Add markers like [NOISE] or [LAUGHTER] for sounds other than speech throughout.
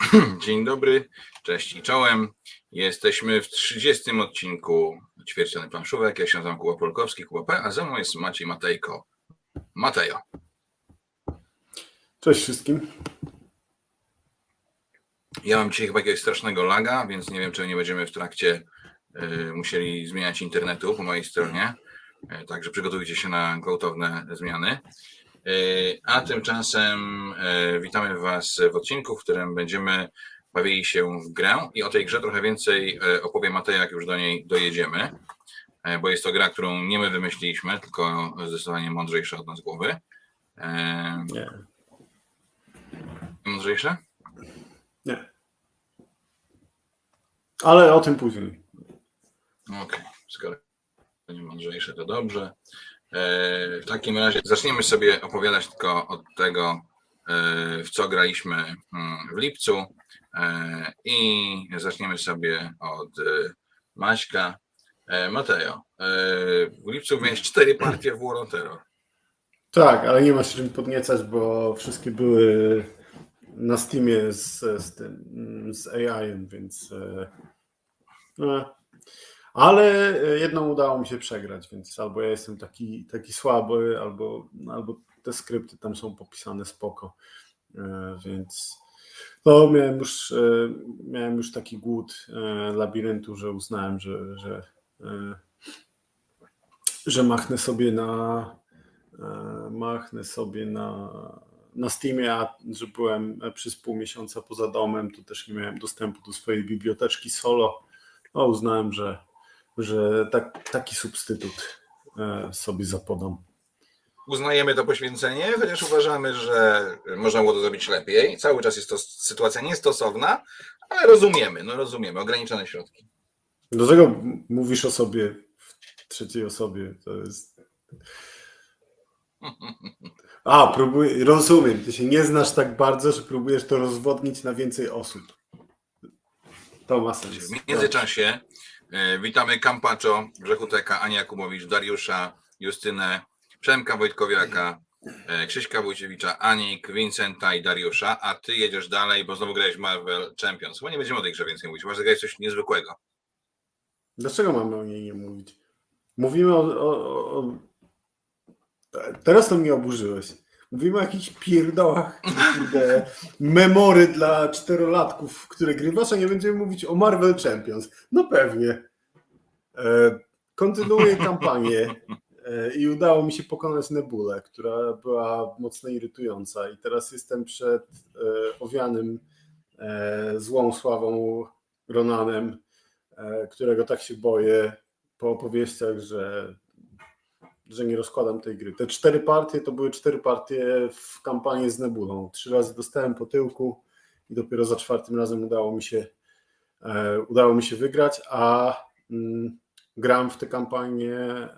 [CLEARS THROAT] Dzień dobry, cześć i czołem. Jesteśmy w 30 odcinku Ćwierciony Planszówek. Ja się nazywam Kuba Polkowski, Kuba P, a ze mną jest Maciej Matejko. Matejo. Cześć wszystkim. Ja mam dzisiaj chyba jakiegoś strasznego laga, więc nie wiem, czy nie będziemy w trakcie y, musieli zmieniać internetu po mojej stronie. Y, także przygotujcie się na gwałtowne zmiany. Y, a tymczasem y, witamy Was w odcinku, w którym będziemy bawili się w grę i o tej grze trochę więcej y, opowie Matej, jak już do niej dojedziemy, bo jest to gra, którą nie my wymyśliliśmy, tylko zdecydowanie mądrzejsza od nas głowy. Nie. Mądrzejsze? Nie. Ale o tym później. Okej, skoro to nie mądrzejsze, to dobrze. E, W takim razie zaczniemy sobie opowiadać tylko od tego, e, w co graliśmy mm, w lipcu e, i zaczniemy sobie od Maćka. E, Mateo, w lipcu miałeś cztery partie w War of Terror. Tak, ale nie masz czym podniecać, bo wszystkie były na Steamie z, z, tym, z AI-em, więc. No. Ale jedną udało mi się przegrać, więc albo ja jestem taki, taki słaby, albo, albo te skrypty tam są popisane spoko. E, Więc no, miałem już, e, miałem już taki głód e, labiryntu, że uznałem, że, że, e, że machnę sobie na e, machnę sobie na, na Steamie, a że byłem przez pół miesiąca poza domem, to też nie miałem dostępu do swojej biblioteczki solo. No, uznałem, że, że tak, taki substytut e, sobie zapodam. Uznajemy to poświęcenie, chociaż uważamy, że można było to zrobić lepiej. Cały czas jest to sytuacja niestosowna, ale rozumiemy, no rozumiemy, ograniczone środki. Dlaczego mówisz o sobie w trzeciej osobie? To jest. [LAUGHS] A, próbuję, rozumiem. Ty się nie znasz tak bardzo, że próbujesz to rozwodnić na więcej osób. To ma sens. W międzyczasie witamy Kampaczo, Grzechuteka, Ania Jakubowicz, Dariusza, Justynę, Przemka Wojtkowiaka, e, Krzyśka Wójciewicza, Anik, Vincenta i Dariusza, a ty jedziesz dalej, bo znowu grałeś Marvel Champions. Bo nie będziemy o tej grze więcej mówić, masz zagrać coś niezwykłego. Dlaczego mamy o niej nie mówić? Mówimy o, o, o... Teraz to mnie oburzyłeś. Mówimy o jakichś pierdołach, kurde, memory dla czterolatków, które grywasz, a nie będziemy mówić o Marvel Champions. No pewnie. E, kontynuuję kampanię e, i udało mi się pokonać Nebulę, która była mocno irytująca i teraz jestem przed e, owianym złą sławą Ronanem, którego tak się boję po opowieściach, że, że nie rozkładam tej gry. Te cztery partie to były cztery partie w kampanii z Nebulą. Trzy razy dostałem po tyłku i dopiero za czwartym razem udało mi się, e, udało mi się wygrać, a mm, gram w tę kampanię e,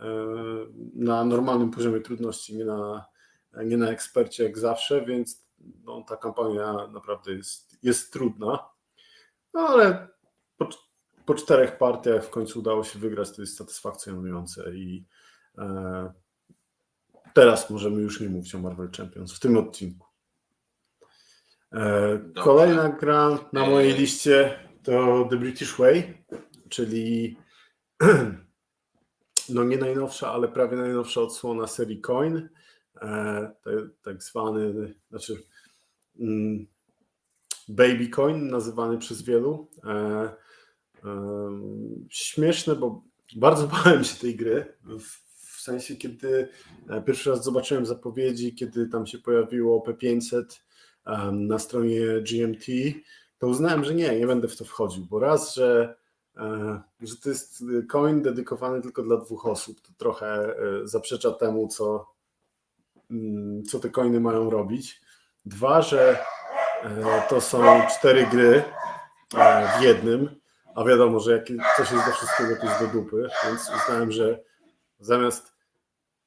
na normalnym poziomie trudności, nie na, nie na ekspercie jak zawsze, więc no, ta kampania naprawdę jest, jest trudna. No ale po, po czterech partiach w końcu udało się wygrać, to jest satysfakcjonujące i teraz możemy już nie mówić o Marvel Champions w tym odcinku. E, Dobra. kolejna gra na mojej E. liście to The British Way, czyli [CLEARS THROAT] no nie najnowsza, ale prawie najnowsza odsłona serii Coin, e, tak zwany, znaczy mm, Baby Coin nazywany przez wielu. E, śmieszne, bo bardzo [LAUGHS] bałem się tej gry. W, sensie, kiedy e, pierwszy raz zobaczyłem zapowiedzi, kiedy tam się pojawiło P500 em, na stronie GMT, to uznałem, że nie, nie będę w to wchodził, bo raz, że, e, że to jest coin dedykowany tylko dla dwóch osób, to trochę e, zaprzecza temu, co, mm, co te coiny mają robić. Dwa, że e, to są cztery gry e, w jednym, a wiadomo, że coś jest do wszystkiego, to jest do dupy, więc uznałem, że zamiast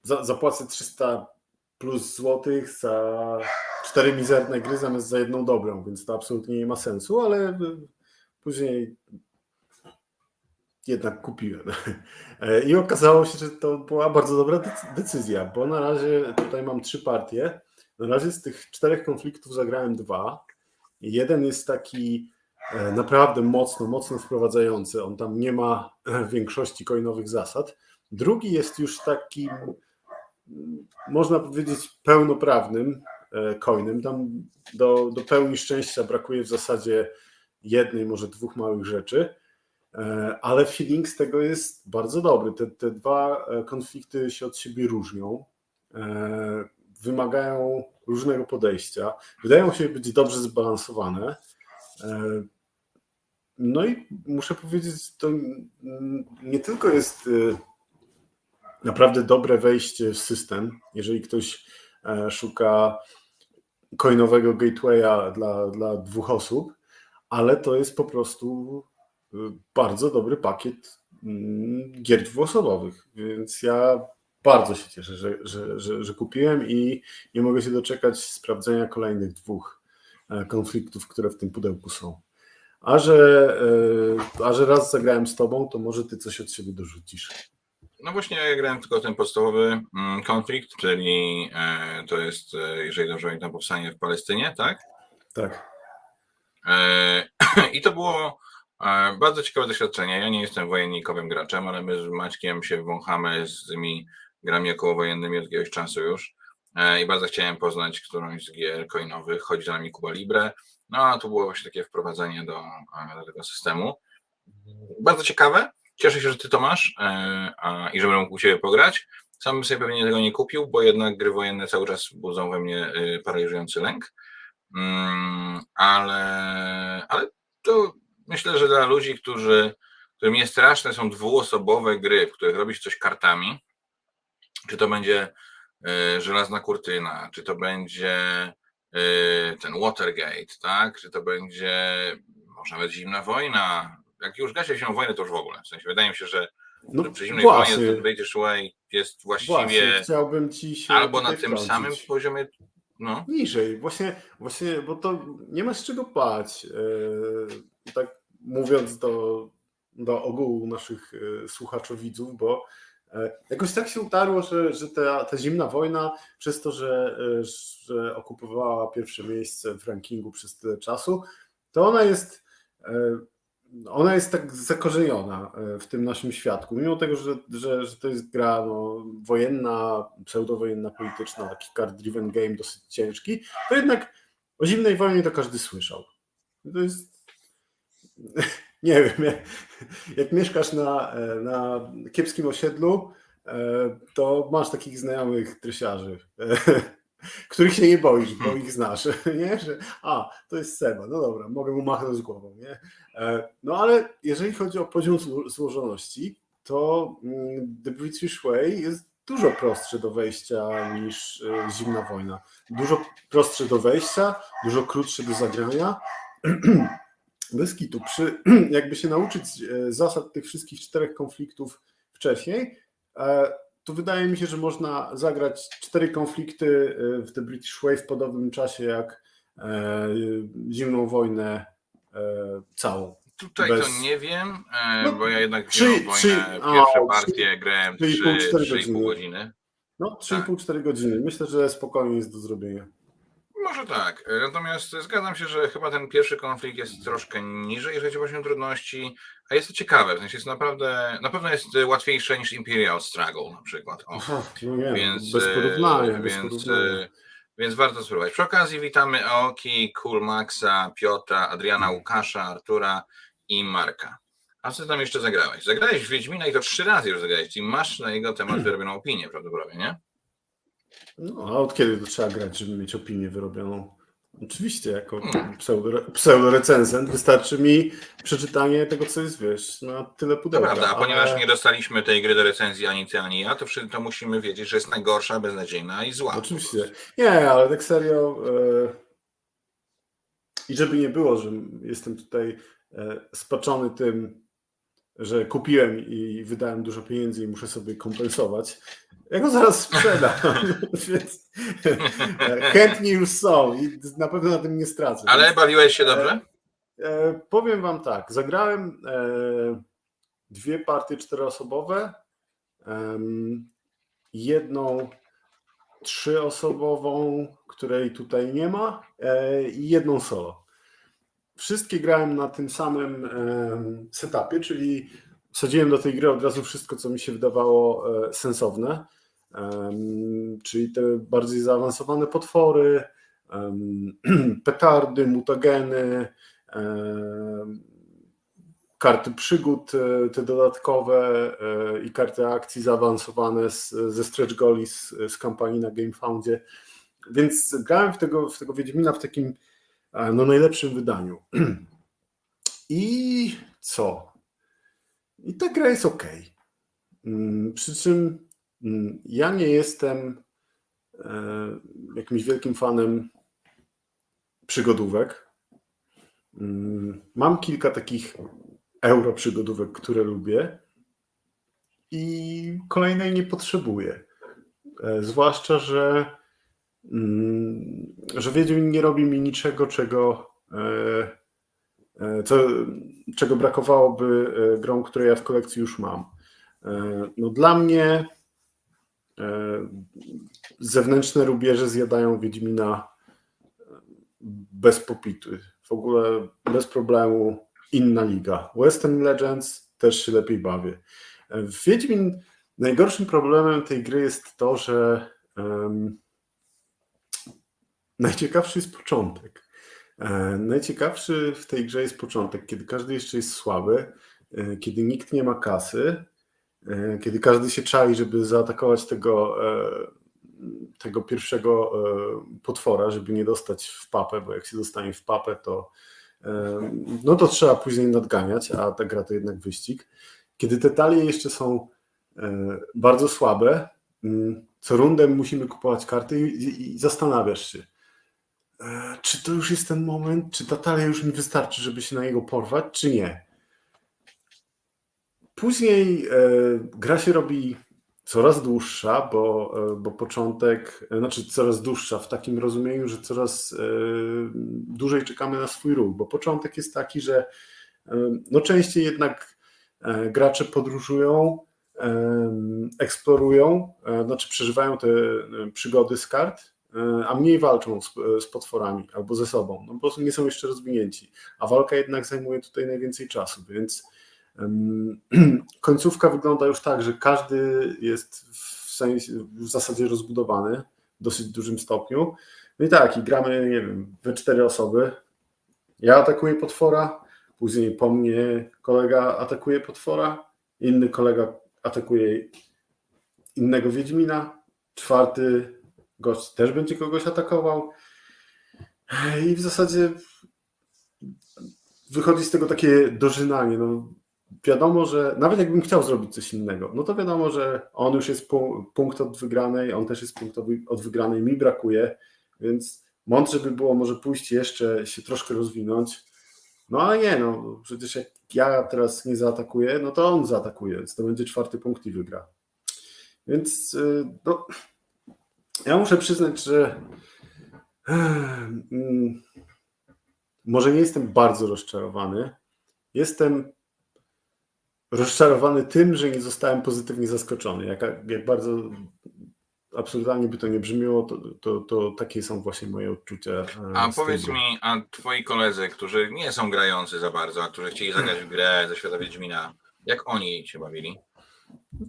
za, zapłacę 300 plus złotych za cztery mizerne gry zamiast za jedną dobrą, więc to absolutnie nie ma sensu, ale później jednak kupiłem. E, I okazało się, że to była bardzo dobra decy- decyzja, bo na razie tutaj mam trzy partie. Na razie z tych czterech konfliktów zagrałem dwa Jeden jest taki e, naprawdę mocno, mocno wprowadzający. On tam nie ma e, większości coinowych zasad. Drugi jest już takim, można powiedzieć, pełnoprawnym e, coinem. Tam do, do pełni szczęścia brakuje w zasadzie jednej, może dwóch małych rzeczy, ale feeling z tego jest bardzo dobry. Te, te dwa konflikty się od siebie różnią wymagają różnego podejścia, wydają się być dobrze zbalansowane. E, no i muszę powiedzieć, to nie tylko jest e, naprawdę dobre wejście w system, jeżeli ktoś e, szuka coinowego gatewaya dla, dla dwóch osób, ale to jest po prostu bardzo dobry pakiet mm, gier dwuosobowych. Więc ja bardzo się cieszę, że, że, że, że, kupiłem i nie mogę się doczekać sprawdzenia kolejnych dwóch e, konfliktów, które w tym pudełku są. A że, e, a że raz zagrałem z tobą, to może ty coś od siebie dorzucisz. No właśnie, ja grałem tylko ten podstawowy mm, konflikt, czyli e, to jest, jeżeli dobrze pamiętam, powstanie w Palestynie, tak? Tak. [CLEARS THROAT] I to było bardzo ciekawe doświadczenie. Ja nie jestem wojennikowym graczem, ale my z Maćkiem się wąchamy z tymi grami okołowojennymi od jakiegoś czasu już e, i bardzo chciałem poznać którąś z gier coinowych. Chodzi za nami Kuba Libre. No a to było właśnie takie wprowadzenie do, e, do tego systemu. Bardzo ciekawe. Cieszę się, że ty to masz e, a, i żebym mógł u ciebie pograć. Sam bym sobie pewnie tego nie kupił, bo jednak gry wojenne cały czas budzą we mnie paraliżujący lęk. Mm, ale, ale to myślę, że dla ludzi, którzy, którym nie straszne są dwuosobowe gry, w których robisz coś kartami, czy to będzie e, żelazna kurtyna, czy to będzie e, ten Watergate, tak? Czy to będzie może nawet zimna wojna. Jak już gaśnie się wojnę, to już w ogóle. W sensie wydaje mi się, że, no, przy zimnej właśnie. wojnie British Way jest właściwie właśnie, chciałbym ci się albo na tym samym poziomie. No. Niżej, właśnie, właśnie, bo to nie ma z czego pać. Yy, tak mówiąc do, do ogółu naszych słuchaczy widzów, bo E, jakoś tak się utarło, że, że ta, ta zimna wojna, przez to, że, e, że okupowała pierwsze miejsce w rankingu przez tyle czasu, to ona jest, e, ona jest tak zakorzeniona w tym naszym świadku. Mimo tego, że, że, że to jest gra no, wojenna, pseudowojenna, polityczna, taki card-driven game dosyć ciężki, to jednak o zimnej wojnie to każdy słyszał. To jest [LAUGHS] nie wiem, jak, jak mieszkasz na, na kiepskim osiedlu, e, to masz takich znajomych trysiarzy, e, [LAUGHS] których się nie boisz, bo ich znasz, [LAUGHS] nie? Że, a, to jest Seba, no dobra, mogę mu machnąć głową, nie? E, no ale jeżeli chodzi o poziom złożoności, to mm, The British Way jest dużo prostsze do wejścia niż Zimna Wojna. Dużo prostsze do wejścia, dużo krótsze do zagrania. [CLEARS THROAT] bez kitu, przy, [CLEARS THROAT] jakby się nauczyć e, zasad tych wszystkich czterech konfliktów wcześniej, e, to wydaje mi się, że można zagrać cztery konflikty e, w The British Way w podobnym czasie jak zimną wojnę całą. Tutaj Bez... to nie wiem, no, bo ja jednak trzy, wojnę, trzy, pierwsze partie grałem 3,5 godziny. No 3,5-4 tak. godziny. Myślę, że spokojnie jest do zrobienia. Może tak. Natomiast zgadzam się, że chyba ten pierwszy konflikt jest troszkę niżej, jeżeli chodzi o trudności, a jest to ciekawe. W sensie jest naprawdę, na pewno jest łatwiejsze niż Imperial Struggle na przykład. O. no nie, więc, bez porównania. Więc, bez porównania. więc warto spróbować. Przy okazji witamy Aoki, Cool Maxa, Piotra, Adriana, Łukasza, Artura i Marka. A co tam jeszcze zagrałeś? Zagrałeś w Wiedźmina i to trzy razy już zagrałeś, czyli masz na jego temat [CLEARS THROAT] wyrobioną opinię prawdopodobnie, nie? No, a od kiedy to trzeba grać, żeby mieć opinię wyrobioną? Oczywiście, jako pseudo, pseudo-recenzent wystarczy mi przeczytanie tego, co jest, wiesz, na tyle pudełka. To prawda, a ponieważ nie dostaliśmy tej gry do recenzji ani ty, ani ja, to, to musimy wiedzieć, że jest najgorsza, beznadziejna i zła. Oczywiście. Nie, ale tak serio yy... i żeby nie było, że jestem tutaj yy, spaczony tym, kupiłem i wydałem dużo pieniędzy i muszę sobie kompensować, ja go zaraz sprzedam, [LAUGHS] więc chętni już są i na pewno na tym nie stracę. Ale więc, bawiłeś się dobrze? E, e, powiem wam tak, zagrałem e, dwie partie czteroosobowe, e, jedną trzyosobową, której tutaj nie ma e, i jedną solo. Wszystkie grałem na tym samym setupie, czyli wsadziłem do tej gry od razu wszystko, co mi się wydawało e, sensowne, czyli te bardziej zaawansowane potwory, [CLEARS THROAT] petardy, mutageny, karty przygód, e, te dodatkowe e, i karty akcji zaawansowane z, ze stretch goli z, z kampanii na GameFoundzie. Więc grałem w tego, w tego Wiedźmina w takim no, najlepszym wydaniu. [CLEARS THROAT] I co? I ta gra jest ok. Mm, przy czym mm, ja nie jestem e, jakimś wielkim fanem przygodówek. Mm, mam kilka takich euro przygodówek, które lubię i kolejnej nie potrzebuję. E, zwłaszcza, że, że Wiedźmin nie robi mi niczego, czego e, E, co, czego brakowałoby e, grom, które ja w kolekcji już mam. No dla mnie zewnętrzne rubieże zjadają Wiedźmina bez popitu. W ogóle bez problemu inna liga. Western Legends też się lepiej bawię. W Wiedźmin najgorszym problemem tej gry jest to, że um, najciekawszy jest początek. E, najciekawszy w tej grze jest początek, kiedy każdy jeszcze jest słaby, e, kiedy nikt nie ma kasy, e, kiedy każdy się czai, żeby zaatakować tego, tego pierwszego potwora, żeby nie dostać w papę, bo jak się dostanie w papę, to no to trzeba później nadganiać, a ta gra to jednak wyścig. Kiedy te talie jeszcze są bardzo słabe, mm, co rundę musimy kupować karty i, zastanawiasz się, czy to już jest ten moment, czy ta talia już mi wystarczy, żeby się na niego porwać, czy nie. Później e, gra się robi coraz dłuższa, bo, e, bo początek, znaczy coraz dłuższa w takim rozumieniu, że coraz dłużej czekamy na swój ruch, bo początek jest taki, że no częściej jednak gracze podróżują, eksplorują, znaczy przeżywają te przygody z kart, E, a mniej walczą z, z, potworami albo ze sobą, no bo nie są jeszcze rozwinięci, a walka jednak zajmuje tutaj najwięcej czasu, więc um, [CLEARS THROAT] końcówka wygląda już tak, że każdy jest w, sensie, w zasadzie rozbudowany w dosyć dużym stopniu. No i tak, i gramy, nie wiem, we cztery osoby. Ja atakuję potwora, później po mnie kolega atakuje potwora, inny kolega atakuje innego Wiedźmina, czwarty gość też będzie kogoś atakował. I w zasadzie wychodzi z tego takie dożynanie. No, wiadomo, że nawet jakbym chciał zrobić coś innego, no to wiadomo, że on już jest punkt od wygranej, on też jest punkt od wygranej, mi brakuje, więc mądrze by było może pójść jeszcze się troszkę rozwinąć. No ale nie, no przecież jak ja teraz nie zaatakuję, no to on zaatakuje, więc to będzie czwarty punkt i wygra. Więc y, no, ja muszę przyznać, że hmm, może nie jestem bardzo rozczarowany. Jestem rozczarowany tym, że nie zostałem pozytywnie zaskoczony. Jak, jak bardzo absurdalnie by to nie brzmiało, to, to, to takie są właśnie moje odczucia. E, a powiedz mi, a twoi koledzy, którzy nie są grający za bardzo, a którzy chcieli zagrać w grę ze świata Wiedźmina, jak oni się bawili?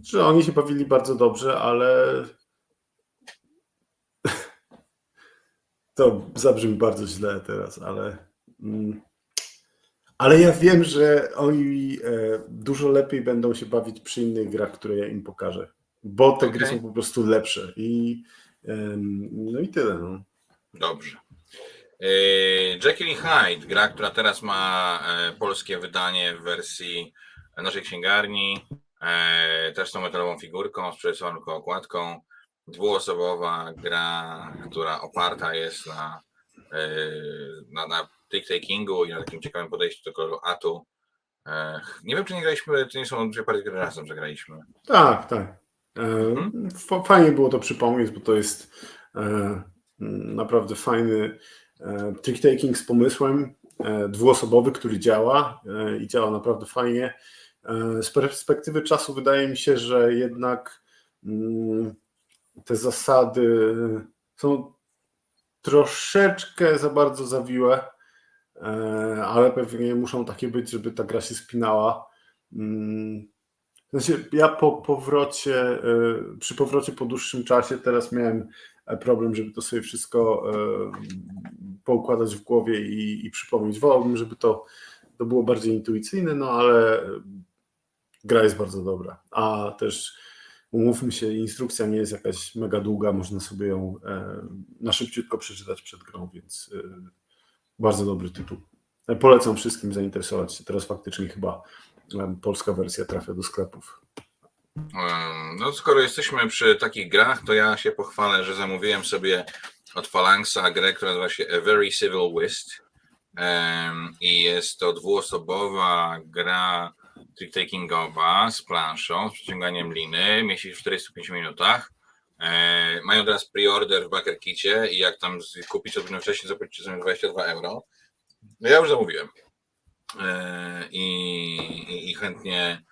Że oni się bawili bardzo dobrze, ale to zabrzmi bardzo źle teraz, ale. Mm, ale ja wiem, że oni e, dużo lepiej będą się bawić przy innych grach, które ja im pokażę, bo te okay. gry są po prostu lepsze. I, no i tyle. No. Dobrze. E, Jekyll Hyde, gra, która teraz ma e, polskie wydanie w wersji naszej księgarni, też tą metalową figurką, z przerysowaną okładką dwuosobowa gra, która oparta jest na, e, na, na trick-takingu i na takim ciekawym podejściu do koloru atu. E, nie wiem, czy nie graliśmy, czy nie są dwie partie gry razem, że graliśmy. Tak, tak. Mhm. Fajnie było to przypomnieć, bo to jest naprawdę fajny trick-taking z pomysłem, dwuosobowy, który działa i działa naprawdę fajnie. Z perspektywy czasu wydaje mi się, że jednak mm, te zasady są troszeczkę za bardzo zawiłe. e, ale pewnie muszą takie być, żeby ta gra się spinała. Mm, sensie ja po powrocie, e, przy powrocie po dłuższym czasie teraz miałem problem, żeby to sobie wszystko poukładać w głowie i, i przypomnieć. Wolałbym, żeby to, to było bardziej intuicyjne, no ale gra jest bardzo dobra. A też umówmy się, instrukcja nie jest jakaś mega długa, można sobie ją e, na szybciutko przeczytać przed grą, więc e, bardzo dobry tytuł. E, polecam wszystkim zainteresować się. Teraz faktycznie chyba polska wersja trafia do sklepów. No, skoro jesteśmy przy takich grach, to ja się pochwalę, że zamówiłem sobie od Phalanxa grę, która nazywa się A Very Civil Whist. I jest to dwuosobowa gra trick-takingowa z planszą, z przyciąganiem liny, mieści w 45 minutach. E, mają teraz pre-order w Backer Kicie i jak tam kupić odrobinę wcześniej, zapłacicie sobie 22 euro. No ja już zamówiłem. E, I, i, i chętnie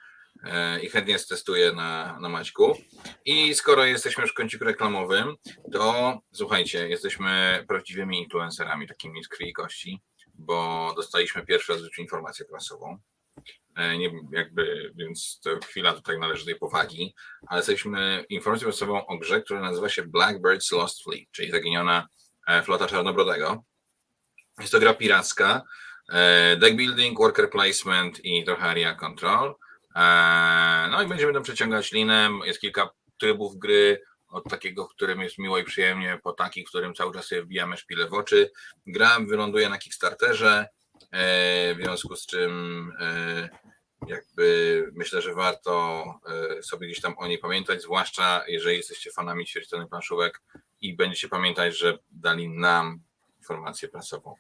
e, i chętnie stestuję na, na Maćku. I skoro jesteśmy już w kąciku reklamowym, to słuchajcie, jesteśmy prawdziwymi influencerami, takimi z krwi kości, bo dostaliśmy pierwszy raz informację prasową nie, jakby, więc to chwila tutaj należy tej powagi, ale jesteśmy informacją prasową o grze, która nazywa się Blackbird's Lost Fleet, czyli zaginiona e, flota Czarnobrodego. Jest to gra piracka, e, deck building, worker placement i trochę area control. No i będziemy tam przeciągać linem, jest kilka trybów gry, od takiego, w którym jest miło i przyjemnie, po taki, w którym cały czas sobie wbijamy szpile w oczy. Gra wyląduje na Kickstarterze, w związku z czym jakby myślę, że warto e, sobie gdzieś tam o niej pamiętać, zwłaszcza jeżeli jesteście fanami śmiertelnych planszówek i będziecie pamiętać, że dali nam informację prasową.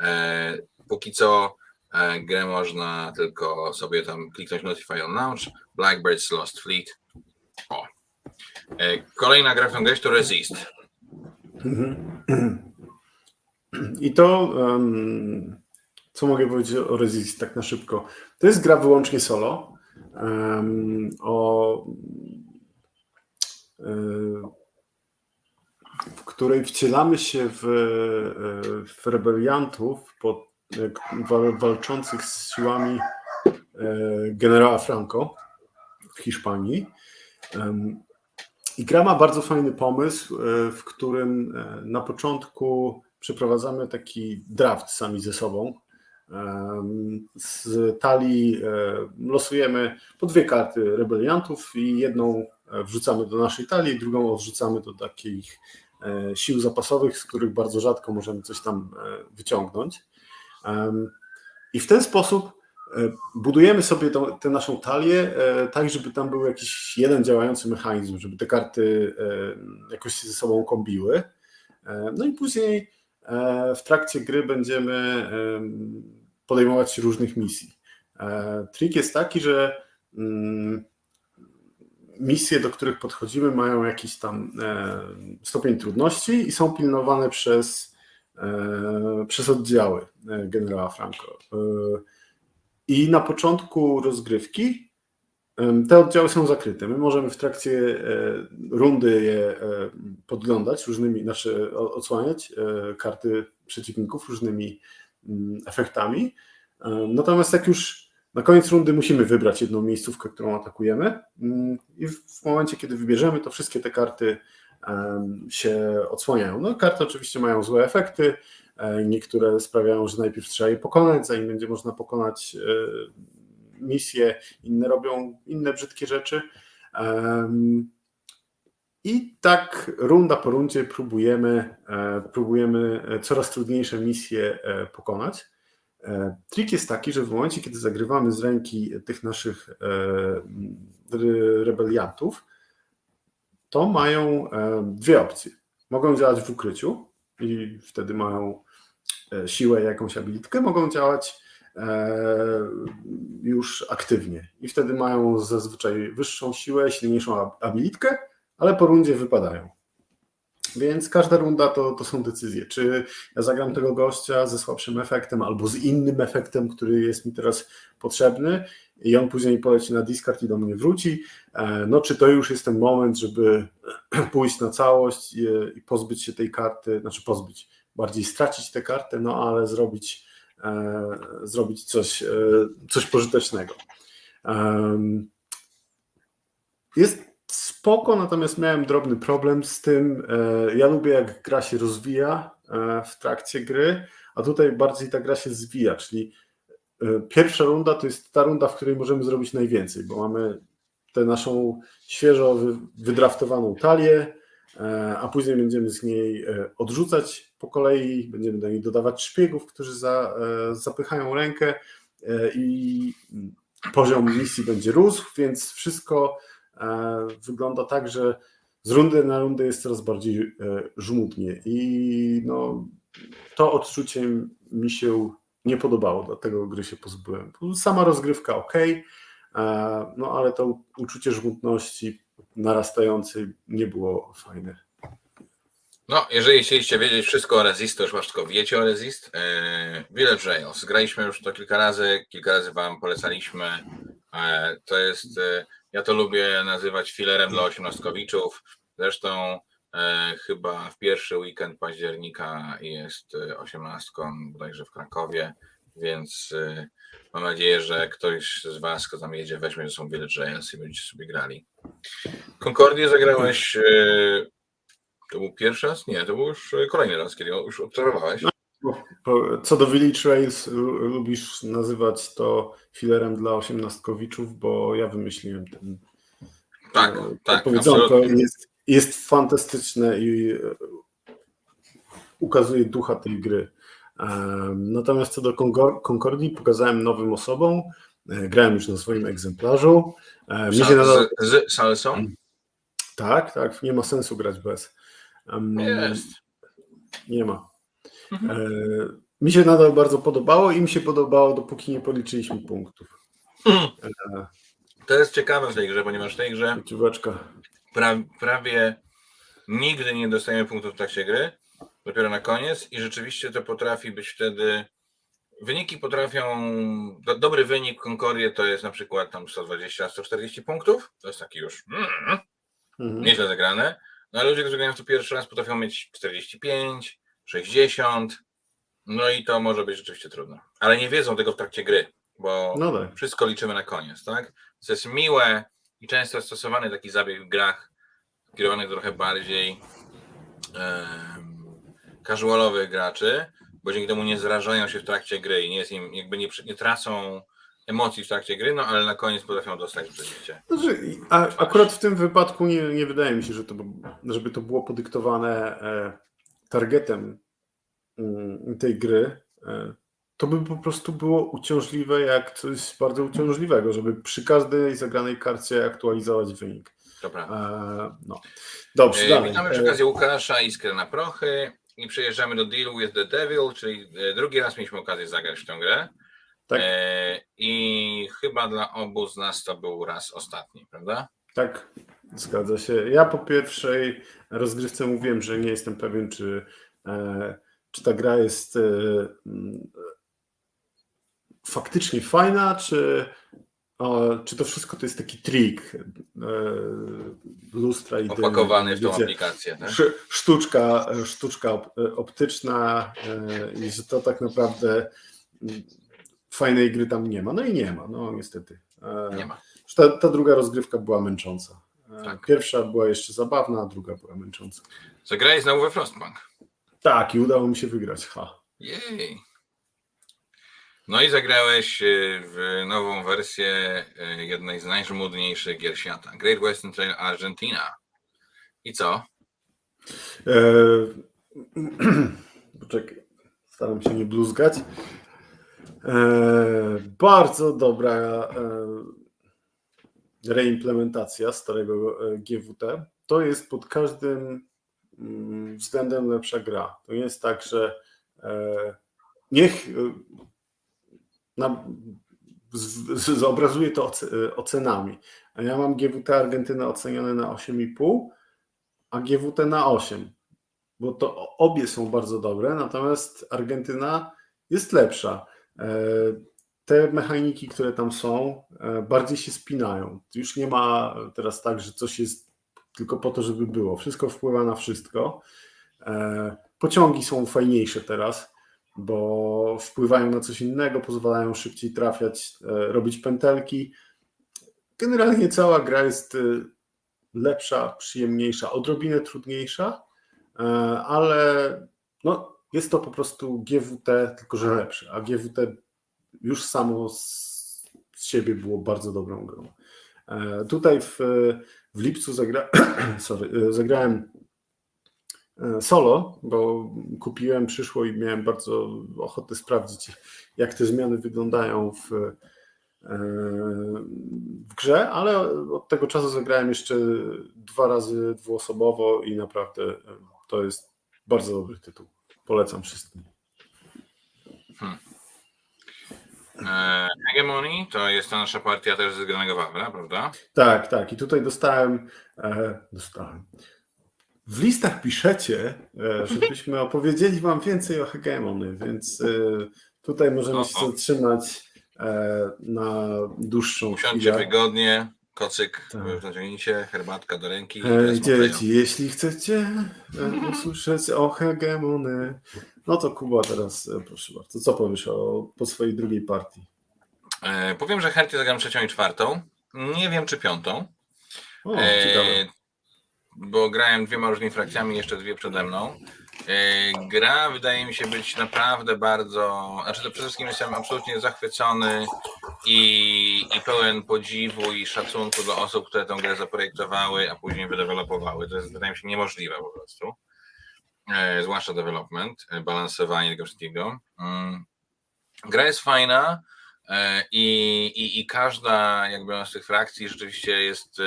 E, póki co e, grę można tylko sobie tam kliknąć Notify on Launch, Blackbird's Lost Fleet. O. Kolejna gra w to Resist. [CLEARS THROAT] I to um, co mogę powiedzieć o Resist tak na szybko? To jest gra wyłącznie solo. Um, o, w której wcielamy się w, w rebeliantów pod, walczących z siłami e, generała Franco w Hiszpanii. I gra ma bardzo fajny pomysł, e, w którym e, na początku przeprowadzamy taki draft sami ze sobą z talii losujemy po dwie karty rebeliantów i jedną e, wrzucamy do naszej talii, drugą odrzucamy do takich e, sił zapasowych, z których bardzo rzadko możemy coś tam e, wyciągnąć. I w ten sposób budujemy sobie tę naszą talię tak, żeby tam był jakiś jeden działający mechanizm, żeby te karty jakoś się ze sobą kombiły. No i później w trakcie gry będziemy podejmować różnych misji. E, trik jest taki, że mm, misje, do których podchodzimy, mają jakiś tam e, stopień trudności i są pilnowane przez, e, przez oddziały generała Franco. I na początku rozgrywki te oddziały są zakryte. My możemy w trakcie rundy je podglądać różnymi, znaczy odsłaniać karty przeciwników różnymi efektami. Natomiast jak już na koniec rundy musimy wybrać jedną miejscówkę, którą atakujemy mm, i w momencie, kiedy wybierzemy, to wszystkie te karty się odsłaniają. No, karty oczywiście mają złe efekty, e, niektóre sprawiają, że najpierw trzeba je pokonać, zanim będzie można pokonać e, misję, inne robią inne brzydkie rzeczy. I tak runda po rundzie próbujemy, e, próbujemy e, coraz trudniejsze misje e, pokonać. Trik jest taki, że w momencie, kiedy zagrywamy z ręki tych naszych rebeliantów, to mają dwie opcje. Mogą działać w ukryciu i wtedy mają siłę, jakąś abilitkę, mogą działać już aktywnie i wtedy mają zazwyczaj wyższą siłę, silniejszą abilitkę ale po rundzie wypadają. Więc każda runda to, to są decyzje. Czy ja zagram tego gościa ze słabszym efektem albo z innym efektem, który jest mi teraz potrzebny i on później poleci na discard i do mnie wróci. E, no czy to już jest ten moment, żeby [CLEARS THROAT] pójść na całość i, i pozbyć się tej karty, znaczy pozbyć, bardziej stracić tę kartę, no ale zrobić zrobić coś, coś pożytecznego. Jest spoko, natomiast miałem drobny problem z tym. Ja lubię, jak gra się rozwija w trakcie gry, a tutaj bardziej ta gra się zwija, czyli pierwsza runda to jest ta runda, w której możemy zrobić najwięcej, bo mamy tę naszą świeżo wydraftowaną talię, e, a później będziemy z niej e, odrzucać po kolei, będziemy do niej dodawać szpiegów, którzy za, e, zapychają rękę i poziom misji będzie rósł, więc wszystko wygląda tak, że z rundy na rundę jest coraz bardziej żmudnie i no, to odczucie mi się nie podobało, dlatego gry się pozbyłem. Sama rozgrywka ok, no ale to uczucie żmudności narastającej nie było fajne. No, jeżeli chcieliście wiedzieć wszystko o Resist, to już tylko wiecie o Resist. E, Village Rails. Graliśmy już to kilka razy, kilka razy Wam polecaliśmy. E, to jest, e, ja to lubię nazywać filerem dla osiemnastkowiczów. Zresztą chyba w pierwszy weekend października jest osiemnastką bodajże w Krakowie, więc Mam nadzieję, że ktoś z Was, kto tam jedzie, weźmie ze sobą Village Giants i będziecie sobie grali. Concordię zagrałeś. E, to był pierwszy raz? Nie, to był już kolejny raz, kiedy już obserwowałeś. No, co do Village Rails, lubisz nazywać to filerem dla osiemnastkowiczów, bo ja wymyśliłem ten. Tak, to, tak. Powiedzonko jest, jest fantastyczne i e, ukazuje ducha tej gry. Natomiast co do Concordii, pokazałem nowym osobom, e, grałem już na swoim egzemplarzu. E, mi się nadal... z, z salsą? Tak, tak, nie ma sensu grać bez. Jest. Nie ma. Mhm. E, mi się nadal bardzo podobało i mi się podobało, dopóki nie policzyliśmy punktów. Mhm. To jest ciekawe w tej grze, ponieważ w tej grze pra, prawie nigdy nie dostajemy punktów w trakcie gry, dopiero na koniec i rzeczywiście to potrafi być wtedy. Wyniki potrafią. Do, dobry wynik Concordia to jest na przykład tam 120-140 punktów. To jest taki już mm, mhm. nieźle zagrane. No ale ludzie, którzy grają w to pierwszy raz, potrafią mieć 45, 60. No i to może być rzeczywiście trudno. Ale nie wiedzą tego w trakcie gry, bo no tak. wszystko liczymy na koniec, tak? To jest miłe i często stosowany taki zabieg w grach, kierowany trochę bardziej casualowych graczy, bo dzięki temu nie zrażają się w trakcie gry i nie jest im, jakby nie, nie tracą emocji w trakcie gry, no ale na koniec potrafią dostać przeżycie. Znaczy, a, akurat w tym wypadku nie, nie wydaje mi się, że to, żeby to było podyktowane e, targetem mm, tej gry. E, to by po prostu było uciążliwe jak coś bardzo uciążliwego, żeby przy każdej zagranej karcie aktualizować wynik. Dobra. E, no. Dobrze, e, Witamy przy okazji Łukasza, Iskrę na prochy i przejeżdżamy do Deal with the Devil, czyli e, drugi raz mieliśmy okazję zagrać w tę grę. Tak. E, I chyba dla obu z nas to był raz ostatni, prawda? Tak, zgadza się. Ja po pierwszej rozgrywce mówiłem, że nie jestem pewien, czy, e, czy ta gra jest e, faktycznie fajna, czy czy to wszystko to jest taki trik e, lustra i Opakowany w tą aplikację. Tak? Sztuczka, sztuczka optyczna i że to tak naprawdę mm, fajnej gry tam nie ma. No i nie ma, no niestety. Nie ma. Ta, ta druga rozgrywka była męcząca. Tak. Pierwsza była jeszcze zabawna, a druga była męcząca. Zagrałeś znowu we Frostpunk. Tak, i udało mi się wygrać. Ha. Jej. No i zagrałeś e, w nową wersję e, jednej z najżmudniejszych gier świata. Great Western Trail Argentina. I co? Eee, [CLEARS THROAT] poczekaj, staram się nie bluzgać. Eee, bardzo dobra e, reimplementacja starego GWT. To jest pod każdym mm, względem lepsza gra. To jest tak, że niech na, z, zobrazuje to ocenami. Ja mam GWT Argentyna ocenione na 8,5, a GWT na 8, bo to obie są bardzo dobre, natomiast Argentyna jest lepsza. E, te mechaniki, które tam są, e, bardziej się spinają. Już nie ma teraz tak, że coś jest tylko po to, żeby było. Wszystko wpływa na wszystko. E, pociągi są fajniejsze teraz. bo wpływają na coś innego, pozwalają szybciej trafiać, robić pętelki. Generalnie cała gra jest lepsza, przyjemniejsza, odrobinę trudniejsza, ale no, jest to po prostu GWT, tylko że lepsze, a GWT już samo z siebie było bardzo dobrą grą. E, tutaj w, w lipcu zagra... [CLEARS THROAT] Sorry, e, zagrałem e, solo, bo kupiłem, przyszło i miałem bardzo ochotę sprawdzić, jak te zmiany wyglądają w, w grze, ale od tego czasu zagrałem jeszcze dwa razy dwuosobowo i naprawdę to jest bardzo dobry tytuł. Polecam wszystkim. Hmm. E, Hegemony to jest ta nasza partia też ze zgranego Wawra, prawda? Tak, tak. I tutaj dostałem, e, dostałem. W listach piszecie, e, żebyśmy [LAUGHS] opowiedzieli Wam więcej o Hegemony, więc tutaj możemy o, się zatrzymać na dłuższą Usiądźcie chwilę. wygodnie, kocyk tak. w naciągnięcie, herbatka do ręki. E, dzieci, jeśli chcecie e, usłyszeć o Hegemony, no to Kuba teraz, e, proszę bardzo, co powiesz o, po swojej drugiej partii? E, powiem, że chętnie zagram trzecią i czwartą. Nie wiem, czy piątą. O, e, bo grałem dwiema różnymi frakcjami, jeszcze dwie przede mną. E, gra wydaje mi się być naprawdę bardzo. Znaczy, to przede wszystkim jestem absolutnie zachwycony i, i pełen podziwu i szacunku do osób, które tę grę zaprojektowały, a później wydevelopowały. To jest, wydaje mi się, niemożliwe po prostu. E, zwłaszcza development, e, balansowanie tego wszystkiego. Mm. Gra jest fajna i, i, i każda jakby z tych frakcji rzeczywiście jest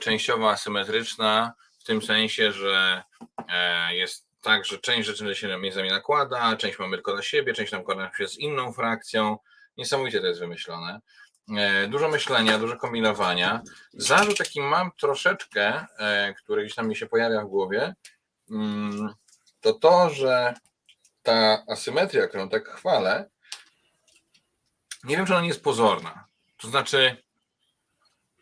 częściowo asymetryczna, w tym sensie, że jest tak, że część rzeczy się między nakłada, część mamy tylko na siebie, część nakłada się z inną frakcją. Niesamowicie to jest wymyślone. Dużo myślenia, dużo kombinowania. Zarzut taki mam troszeczkę, który gdzieś tam mi się pojawia w głowie, Mm, to to, że ta asymetria, którą tak chwalę, nie wiem, czy ona nie jest pozorna. To znaczy,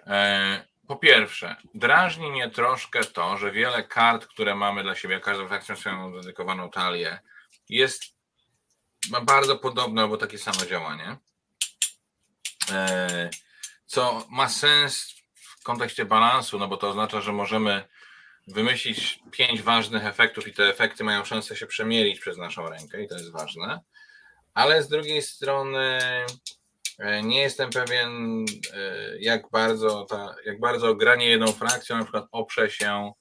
e, po pierwsze, drażni mnie troszkę to, że wiele kart, które mamy dla siebie, każda frakcja swoją dedykowaną talię, jest ma bardzo podobne albo takie samo działanie. E, co ma sens w kontekście balansu, no bo to oznacza, że możemy wymyślić pięć ważnych efektów i te efekty mają szansę się przemielić przez naszą rękę i to jest ważne. Ale z drugiej strony nie jestem pewien, e, jak bardzo, ta, jak bardzo granie jedną frakcją na przykład oprze się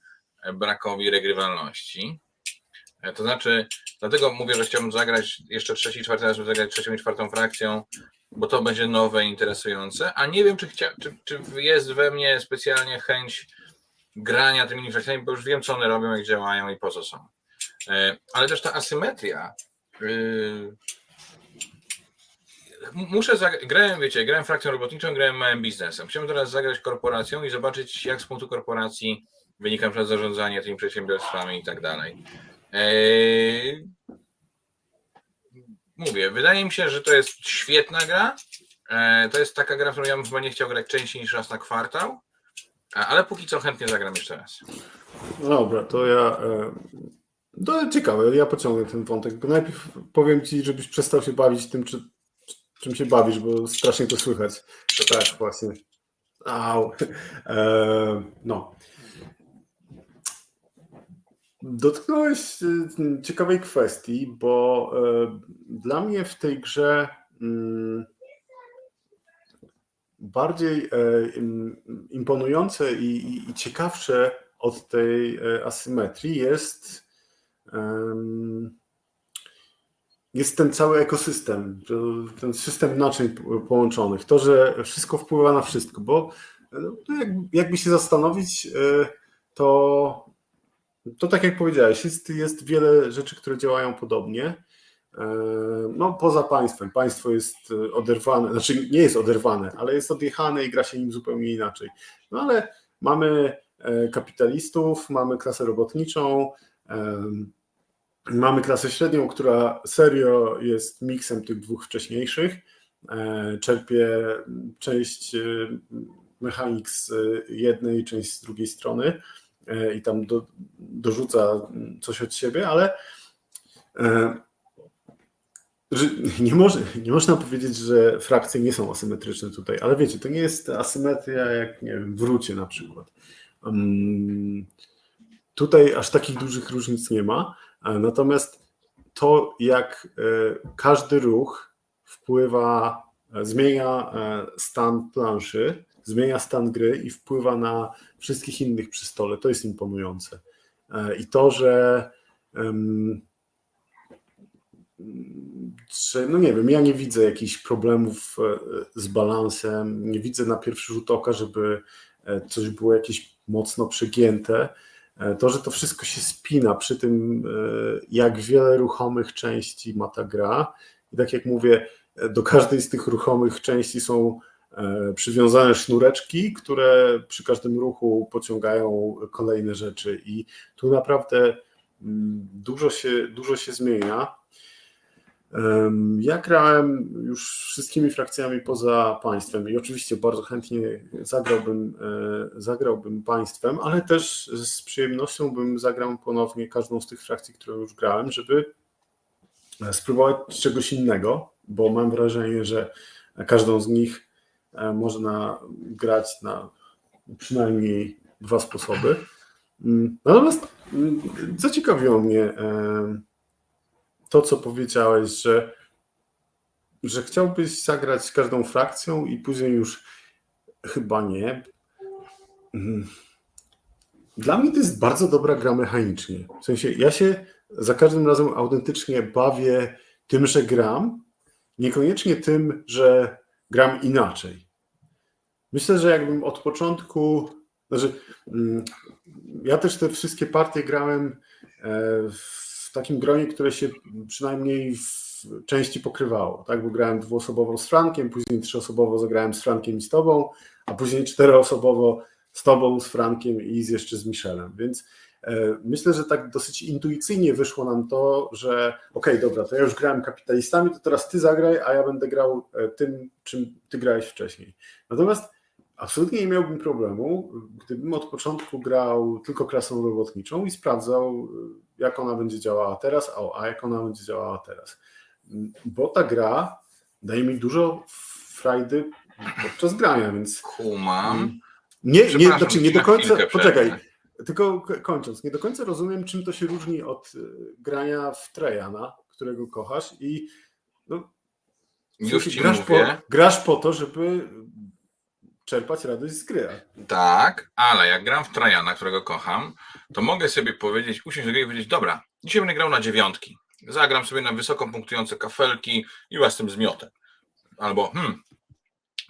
brakowi regrywalności. E, to znaczy, dlatego mówię, że chciałbym zagrać jeszcze trzeci i czwarty raz, żeby zagrać trzecią i czwartą frakcją, bo to będzie nowe, interesujące, a nie wiem, czy, chcia, czy, czy jest we mnie specjalnie chęć grania tymi infekcjami, bo już wiem, co one robią, jak działają i po co są. E, ale też ta asymetria. Muszę zagrać, grałem, wiecie, grałem frakcją robotniczą, grałem małym biznesem. Chciałbym teraz zagrać korporacją i zobaczyć, jak z punktu korporacji wynika przez zarządzanie tymi przedsiębiorstwami i tak dalej. E, mówię, wydaje mi się, że to jest świetna gra. E, to jest taka gra, w którą ja bym chyba nie chciał grać częściej niż raz na kwartał. Ale póki co chętnie zagram jeszcze raz. Dobra, to ja. To ciekawe, ja pociągnę ten wątek. Bo najpierw powiem ci, żebyś przestał się bawić tym, czy, czym się bawisz, bo strasznie to słychać. To tak, właśnie. Au. E, no. Dotknąłeś e, ciekawej kwestii, bo e, dla mnie w tej grze. Mm, bardziej e, imponujące i, ciekawsze od tej asymetrii jest, jest ten cały ekosystem, ten system naczyń połączonych. To, że wszystko wpływa na wszystko, bo no, jakby się zastanowić, e, to, to tak jak powiedziałeś, jest, jest wiele rzeczy, które działają podobnie. E, no, poza państwem. Państwo jest e, oderwane, znaczy nie jest oderwane, ale jest odjechane i gra się nim zupełnie inaczej. No ale mamy kapitalistów, mamy klasę robotniczą, mamy klasę średnią, która serio jest miksem tych dwóch wcześniejszych. Czerpie część mechanik z jednej, część z drugiej strony i tam do, dorzuca coś od siebie, ale [LAUGHS] nie, może, nie można powiedzieć, że frakcje nie są asymetryczne tutaj, ale wiecie, to nie jest asymetria jak nie wiem, w rucie na przykład. Um, tutaj aż takich dużych różnic nie ma, natomiast to, jak e, każdy ruch wpływa, e, zmienia e, stan planszy, zmienia stan gry i wpływa na wszystkich innych przy stole, to jest imponujące. I to, że że no nie wiem, ja nie widzę jakichś problemów z balansem, nie widzę na pierwszy rzut oka, żeby coś było jakieś mocno przegięte. E, to, że to wszystko się spina przy tym, e, jak wiele ruchomych części ma ta gra. I tak jak mówię, e, do każdej z tych ruchomych części są przywiązane sznureczki, które przy każdym ruchu pociągają kolejne rzeczy. I tu naprawdę mm, dużo się, dużo się zmienia. Ja grałem już wszystkimi frakcjami poza państwem i oczywiście bardzo chętnie zagrałbym, e, zagrałbym państwem, ale też z przyjemnością bym zagrał ponownie każdą z tych frakcji, które już grałem, żeby e, spróbować czegoś innego, bo mam wrażenie, że każdą z nich e, można grać na przynajmniej dwa sposoby. Mm, natomiast mm, zaciekawiło mnie to, co powiedziałeś, że, że chciałbyś zagrać z każdą frakcją i później już chyba nie. Mhm. Dla mnie to jest bardzo dobra gra mechanicznie. W sensie ja się za każdym razem autentycznie bawię tym, że gram, niekoniecznie tym, że gram inaczej. Myślę, że jakbym od początku, znaczy, mm, ja też te wszystkie partie grałem e, w takim gronie, które się przynajmniej w części pokrywało, tak? Bo grałem dwuosobowo z Frankiem, później trzyosobowo zagrałem z Frankiem i z tobą, a później czteroosobowo z tobą, z Frankiem i z, jeszcze z Michelem, więc e, Myślę, że tak dosyć intuicyjnie wyszło nam to, że okej, okay, dobra, to ja już grałem kapitalistami, to teraz ty zagraj, a ja będę grał e, tym, czym ty grałeś wcześniej. Natomiast absolutnie nie miałbym problemu, gdybym od początku grał tylko klasą robotniczą i sprawdzał, jak ona będzie działała teraz, a, a jak ona będzie działała teraz. Bo ta gra daje mi dużo frajdy podczas grania, więc. Kumam. Nie, nie, znaczy nie do końca. Poczekaj, tylko kończąc, nie do końca rozumiem, czym to się różni od y, grania w Trejana, którego kochasz i no, już ci grasz, mówię. Po, grasz po to, żeby czerpać radość z gry. Tak, ale jak gram w Trajana, którego kocham, to mogę sobie powiedzieć, usiąść do gry i powiedzieć, dobra, dzisiaj będę grał na dziewiątki. Zagram sobie na wysoko punktujące kafelki i was tym zmiotę. Albo, hmm,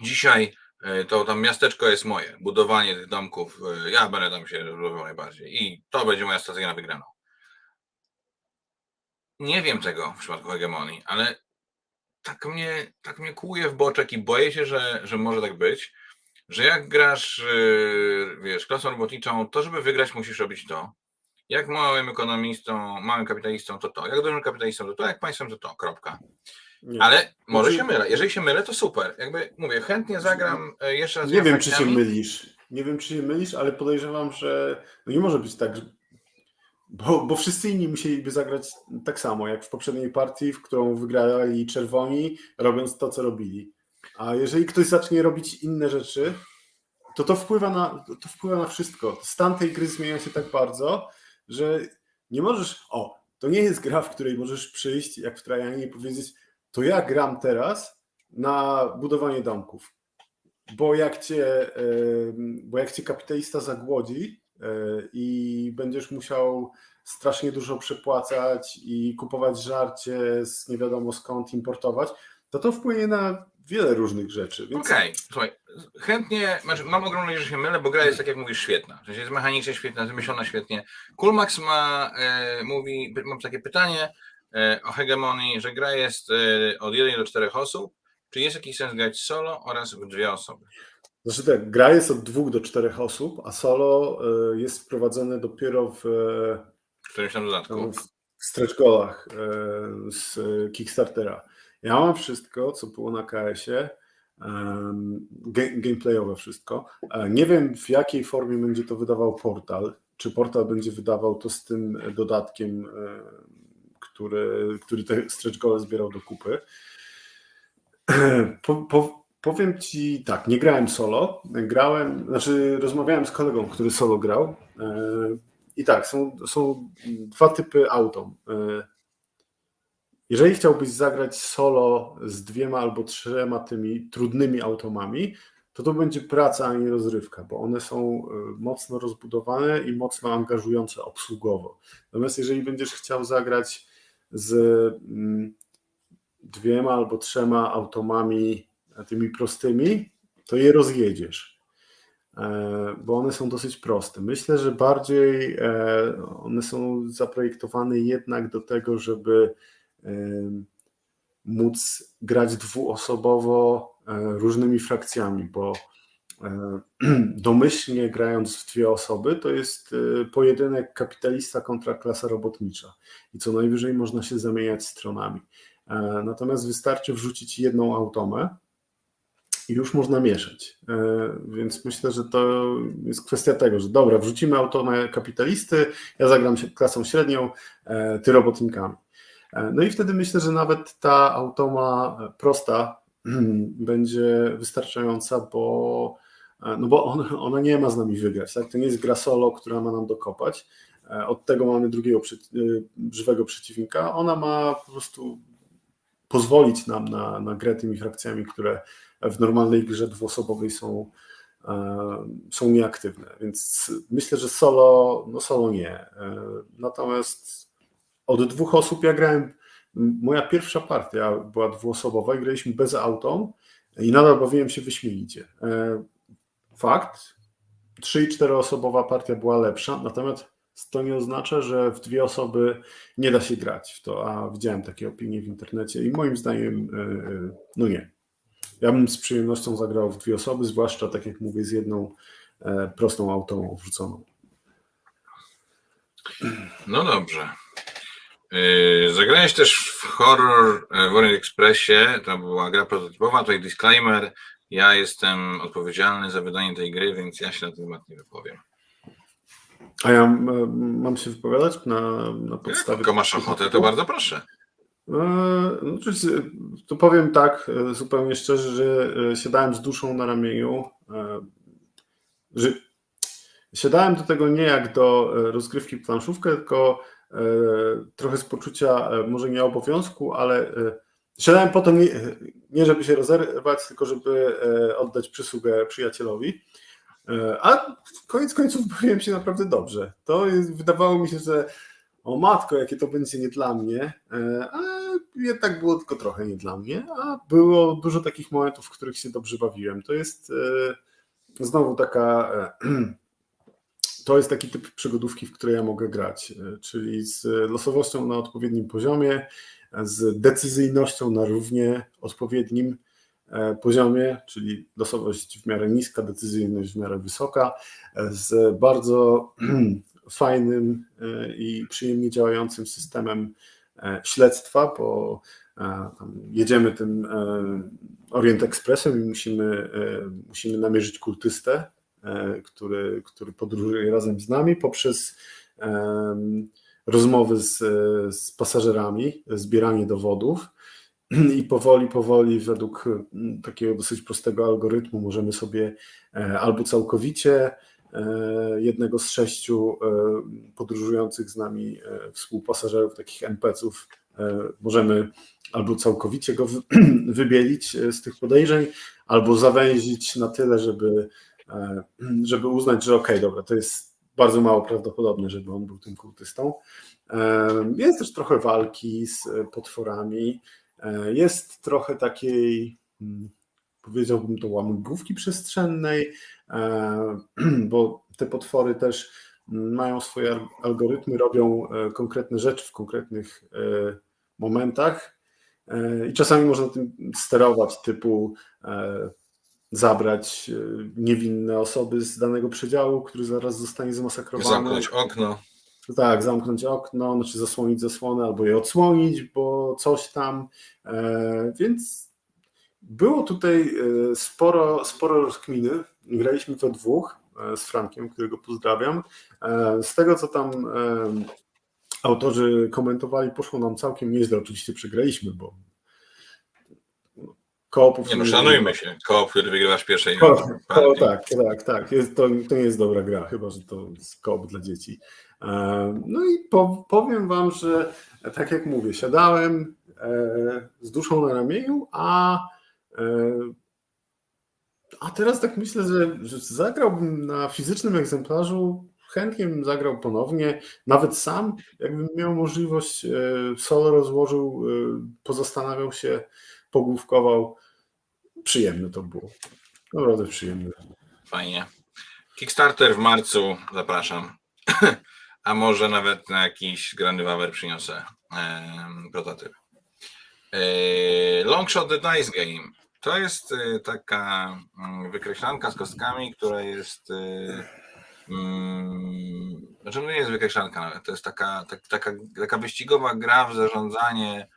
dzisiaj e, to tam miasteczko jest moje, budowanie tych domków, e, ja będę tam się rozwijał najbardziej i to będzie moja strategia na wygraną. Nie wiem tego w przypadku hegemonii, ale tak mnie, tak mnie kłuje w boczek i boję się, że, że może tak być, że jak grasz, y, wiesz, klasą robotniczą, to żeby wygrać musisz robić to. Jak małym ekonomistą, małym kapitalistą to to, jak dużym kapitalistą to to, jak państwem to to, kropka. Nie. Ale może się mylę. Jeżeli się mylę, to super. Jakby mówię, chętnie zagram e, jeszcze raz. Nie wiem, czy się mylisz. Nie wiem, czy się mylisz, ale podejrzewam, że no nie może być tak, bo, bo wszyscy inni musieliby zagrać tak samo, jak w poprzedniej partii, w którą wygrali czerwoni, robiąc to, co robili. A jeżeli ktoś zacznie robić inne rzeczy, to to wpływa na, to wpływa na wszystko. Stan tej gry zmienia się tak bardzo, że nie możesz. O, to nie jest gra, w której możesz przyjść, jak w Trajanie, i powiedzieć: To ja gram teraz na budowanie domków. Bo jak cię, bo jak cię kapitalista zagłodzi e, i będziesz musiał strasznie dużo przepłacać i kupować żarcie z nie wiadomo skąd importować, to to wpłynie na wiele różnych rzeczy. Więc... Okej, okay. słuchaj, chętnie, znaczy, mam ogromną nadzieję, że się mylę, bo gra jest, tak jak mówisz, świetna. W sensie jest mechanicznie świetna, wymyślona świetnie. Coolmax ma, e, mówi, mam takie pytanie e, o hegemonii, że gra jest e, od 1 do 4 osób. Czy jest jakiś sens grać solo oraz w dwie osoby? Znaczy tak, gra jest od dwóch do czterech osób, a solo e, jest wprowadzone dopiero w którymś tam dodatku. W stretch goalach e, z Kickstartera. Ja mam wszystko, co było na KS-ie, gameplayowe wszystko. E, nie wiem, w jakiej formie będzie to wydawał portal. Czy portal będzie wydawał to z tym dodatkiem, który, który te stretch gole zbierał do kupy. [CLEARS THROAT] Po, po, powiem ci tak, nie grałem solo, grałem, znaczy rozmawiałem z kolegą, który solo grał e, i tak, są, są dwa typy autom. E, jeżeli chciałbyś zagrać solo z dwiema albo trzema tymi trudnymi automami, to to będzie praca, a nie rozrywka, bo one są e, mocno rozbudowane i mocno angażujące obsługowo. Natomiast jeżeli będziesz chciał zagrać z mm, dwiema albo trzema automami tymi prostymi, to je rozjedziesz, e, bo one są dosyć proste. Myślę, że bardziej e, one są zaprojektowane jednak do tego, żeby móc grać dwuosobowo różnymi frakcjami, bo [CLEARS THROAT] domyślnie grając w dwie osoby, to jest pojedynek kapitalista kontra klasa robotnicza i co najwyżej można się zamieniać stronami. E, natomiast wystarczy wrzucić jedną automę i już można mieszać. E, więc myślę, że to jest kwestia tego, że dobra, wrzucimy automę kapitalisty, ja zagram się klasą średnią, e, ty robotnikami. No i wtedy myślę, że nawet ta automa prosta [CLEARS THROAT] będzie wystarczająca, bo, no bo on, ona nie ma z nami wygrać. Tak? To nie jest gra solo, która ma nam dokopać. Od tego mamy drugiego żywego przeciwnika. Ona ma po prostu pozwolić nam na, na grę tymi frakcjami, które w normalnej grze dwuosobowej są, e, są nieaktywne. Więc myślę, że solo, no solo nie. E, natomiast od dwóch osób ja grałem, moja pierwsza partia była dwuosobowa i graliśmy bez autom i nadal bawiłem się wyśmienicie. E, fakt, trzy i czteroosobowa partia była lepsza, natomiast to nie oznacza, że w dwie osoby nie da się grać w to, a widziałem takie opinie w internecie i moim zdaniem e, e, no nie. Ja bym z przyjemnością zagrał w dwie osoby, zwłaszcza tak jak mówię, z jedną prostą autoą wrzuconą. No dobrze. Zagrałeś też w horror w Orient Expressie, to była gra prototypowa, tutaj disclaimer, ja jestem odpowiedzialny za wydanie tej gry, więc ja się na ten temat nie wypowiem. A ja mam się wypowiadać na, na podstawie. Jak masz ochotę, to bardzo proszę. E, no, to powiem tak, e, zupełnie szczerze, że e, siadałem z duszą na ramieniu. Że siadałem do tego nie jak do rozgrywki planszówkę, tylko trochę z poczucia, może nie obowiązku, ale siadałem po to nie, nie żeby się rozerwać, tylko żeby oddać przysługę przyjacielowi. E, a koniec końców bawiłem się naprawdę dobrze. To jest, wydawało mi się, że o matko, jakie to będzie nie dla mnie, e, a jednak było tylko trochę nie dla mnie, a było dużo takich momentów, w których się dobrze bawiłem. To jest e, znowu taka, [CLEARS THROAT] to jest taki typ przygodówki, w której ja mogę grać, czyli z losowością na odpowiednim poziomie, z decyzyjnością na równie odpowiednim, E, poziomie, czyli losowość w miarę niska, decyzyjność w miarę wysoka, e, z bardzo [CLEARS THROAT] fajnym e, i przyjemnie działającym systemem śledztwa, bo jedziemy tym Orient Expressem i musimy, musimy namierzyć kultystę, który, który podróżuje razem z nami poprzez rozmowy z, z pasażerami, zbieranie dowodów. I powoli, powoli według takiego dosyć prostego algorytmu możemy sobie e, albo całkowicie e, jednego z sześciu e, podróżujących z nami współpasażerów, takich NPC-ów, możemy albo całkowicie go [CLEARS THROAT] wybielić z tych podejrzeń, albo zawęzić na tyle, żeby, [CLEARS THROAT] żeby uznać, że okej, okay, dobra, to jest bardzo mało prawdopodobne, żeby on był tym kultystą. Jest też trochę walki z potworami, E, jest trochę takiej, mm, powiedziałbym to łamigłówki przestrzennej, e, [CLEARS THROAT] bo te potwory też mają swoje algorytmy, robią e, konkretne rzeczy w konkretnych momentach i czasami można tym sterować, typu zabrać niewinne osoby z danego przedziału, który zaraz zostanie zmasakrowany. Zamknąć okno. Tak, zamknąć okno, znaczy zasłonić zasłonę albo je odsłonić, bo coś tam. E, więc było tutaj e, sporo, sporo rozkminy. Graliśmy we dwóch e, z Frankiem, którego pozdrawiam. Z tego, co tam autorzy komentowali, poszło nam całkiem nieźle. Oczywiście przegraliśmy, bo koopów... Nie no, szanujmy się. Koop, który wygrywasz w pierwszej Ko, ko, tak, tak, tak. Jest, to, to nie jest dobra gra, chyba że to jest koop dla dzieci. E, no i po, powiem wam, że tak jak mówię, siadałem e, z duszą na ramieniu, a e, a teraz tak myślę, że, że zagrałbym na fizycznym egzemplarzu, chętnie bym zagrał ponownie, nawet sam, jakbym miał możliwość, solo rozłożył, pozastanawiał się, pogłówkował. Przyjemne to było. Naprawdę przyjemne. Fajnie. Kickstarter w marcu, zapraszam. [CLEARS THROAT] A może nawet na jakiś Grandy Waver przyniosę e, prototyp. E, Longshot The Dice Game. To jest e, taka mm, wykreślanka z kostkami, która jest. E, mm, znaczy, no nie jest wykreślanka nawet. To jest taka, tak, taka, taka wyścigowa gra w zarządzanie,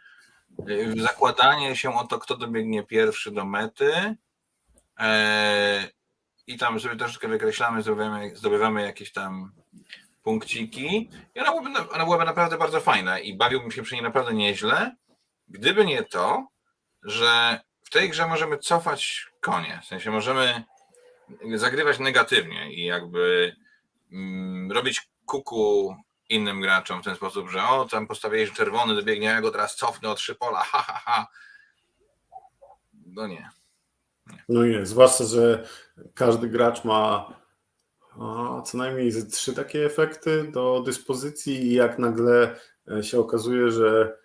zakładanie się o to, kto dobiegnie pierwszy do mety. E, I tam sobie troszeczkę wykreślamy, zdobywamy, zdobywamy jakieś tam punkciki i ona byłaby, ona byłaby naprawdę bardzo fajna i bawiłbym się przy niej naprawdę nieźle, gdyby nie to, że w tej grze możemy cofać konie, w sensie możemy zagrywać negatywnie i jakby mm, robić kuku innym graczom w ten sposób, że o, tam postawiłeś czerwony, dobiegnie, ja go teraz cofnę o trzy pola, ha, ha, ha. No nie. nie. No nie, zwłaszcza, że każdy gracz ma co najmniej ze trzy takie efekty do dyspozycji i jak nagle e, się okazuje, że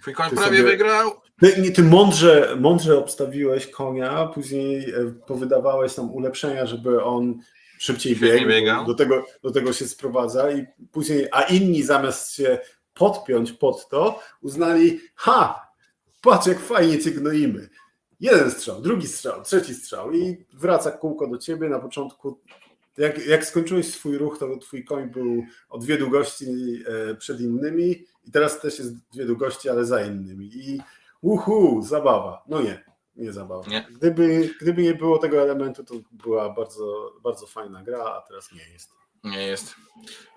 Twój koń prawie sobie... wygrał. Ty, nie, ty mądrze, mądrze obstawiłeś konia, później e, powydawałeś tam ulepszenia, żeby on szybciej biegł. Do tego, do tego się sprowadza i później, a inni zamiast się podpiąć pod to, uznali, ha, patrz jak fajnie cię gnoimy. Jeden strzał, drugi strzał, trzeci strzał i wraca kółko do ciebie. Na początku jak, jak skończyłeś swój ruch, to twój koń był o dwie długości e, przed innymi i teraz też jest dwie długości, ale za innymi. I uhu, zabawa. No nie, nie zabawa. Nie. Gdyby, gdyby nie było tego elementu, to była bardzo, bardzo fajna gra, a teraz nie jest. Nie jest.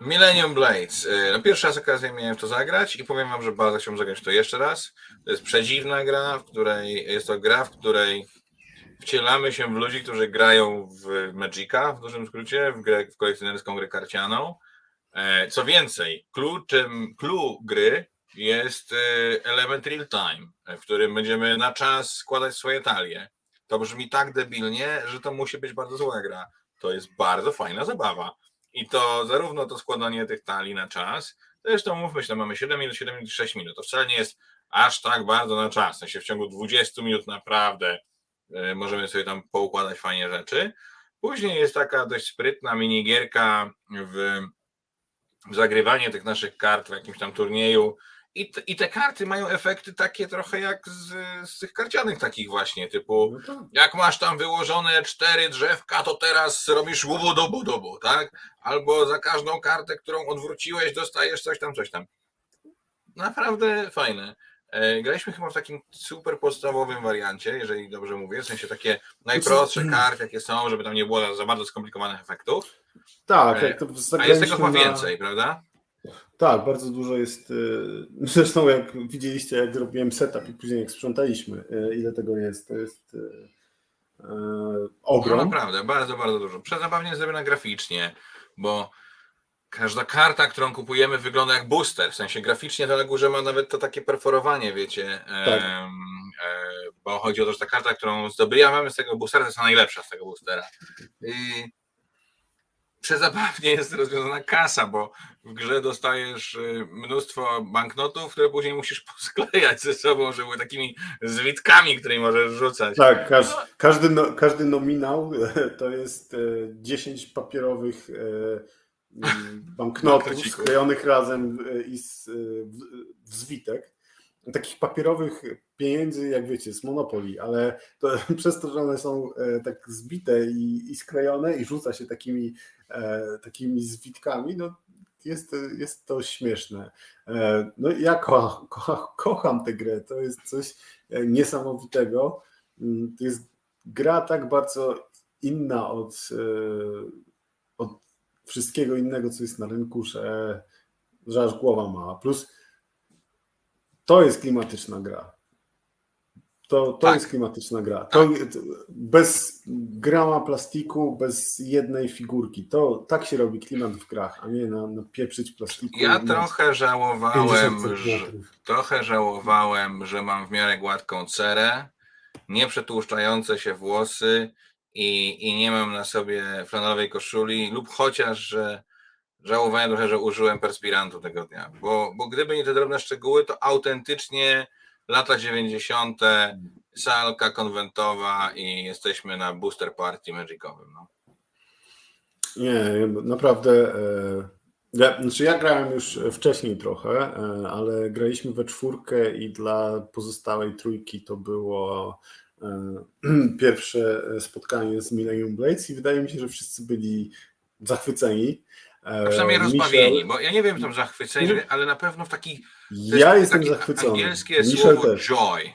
Millennium Blades. E, no pierwszy raz okazję miałem to zagrać i powiem wam, że bardzo chciałbym zagrać to jeszcze raz. To jest przedziwna gra, w której jest to gra, w której wcielamy się w ludzi, którzy grają w Magica, w dużym skrócie, w, grę, w kolekcjonerską grę karcianą. E, co więcej, kluczem, clue gry jest e, element real time, w którym będziemy na czas składać swoje talie. To brzmi tak debilnie, że to musi być bardzo zła gra. To jest bardzo fajna zabawa. I to zarówno to składanie tych talii na czas, zresztą mówmy się, mamy 7 minut, 7 minut, 6 minut. To wcale nie jest aż tak bardzo na czas. W sensie w ciągu 20 minut naprawdę E, możemy sobie tam poukładać fajnie rzeczy. Później jest taka dość sprytna minigierka w, w zagrywanie tych naszych kart w jakimś tam turnieju. I te, I te karty mają efekty takie trochę jak z, z tych karcianych takich właśnie, typu no tak. jak masz tam wyłożone cztery drzewka, to teraz robisz łubu dobu dobu, tak? Albo za każdą kartę, którą odwróciłeś, dostajesz coś tam, coś tam. Naprawdę fajne. E, graliśmy chyba w takim super podstawowym wariancie, jeżeli dobrze mówię, w sensie takie najprostsze mm. karty, jakie są, żeby tam nie było za bardzo skomplikowanych efektów. Tak, jak to A jest tego chyba więcej, prawda? Tak, bardzo dużo jest. E, [LAUGHS] zresztą jak widzieliście, jak zrobiłem setup i później jak sprzątaliśmy, e, ile tego jest, to jest ogrom. No naprawdę, bardzo, bardzo dużo. Przezabawnie zrobione graficznie, bo Każda karta, którą kupujemy, wygląda jak booster. W sensie graficznie to na górze ma nawet to takie perforowanie, wiecie. Tak. E, bo chodzi o to, że ta karta, którą zdobywamy z tego boostera, to jest najlepsza z tego boostera. I przezabawnie jest rozwiązana kasa, bo w grze dostajesz y, mnóstwo banknotów, które później musisz [LAUGHS] posklejać ze sobą, żeby były takimi zwitkami, które możesz rzucać. Tak, każ, każdy, no, każdy nominał [LAUGHS] to jest 10 e, papierowych e, [LAUGHS] banknotów sklejonych razem e, i z, w zwitek. Takich papierowych pieniędzy, jak wiecie, z Monopoli, ale to, przez to, że one są tak zbite i, i sklejone i rzuca się takimi, takimi zwitkami, no jest, jest to śmieszne. No ja ko, ko, kocham tę grę, to jest coś niesamowitego. Mm, to jest gra tak bardzo inna od, od wszystkiego innego, co jest na rynku, że, że aż głowa mała. Plus to jest klimatyczna gra. To, to Tak. jest klimatyczna gra. To, bez grama plastiku, bez jednej figurki. To tak się robi klimat w grach, a nie na, na pieprzyć plastiku. Ja trochę 50 żałowałem, że, trochę żałowałem, że mam w miarę gładką cerę, nieprzetłuszczające się włosy i, i nie mam na sobie flanelowej koszuli, lub chociaż, że żałowałem trochę, że użyłem perspirantu tego dnia, bo, bo gdyby nie te drobne szczegóły, to autentycznie lata 90. salka konwentowa i jesteśmy na booster party magicowym. No. Nie, naprawdę. e, Ja, znaczy ja grałem już wcześniej trochę, e, ale graliśmy we czwórkę i dla pozostałej trójki to było e, [CLEARS THROAT] pierwsze spotkanie z Millennium Blades i wydaje mi się, że wszyscy byli zachwyceni. A przynajmniej Michel- rozbawieni, bo ja nie wiem, tam zachwyceni, ale na pewno w taki Ja jest jestem zachwycony. Angielskie Michel słowo też. joy.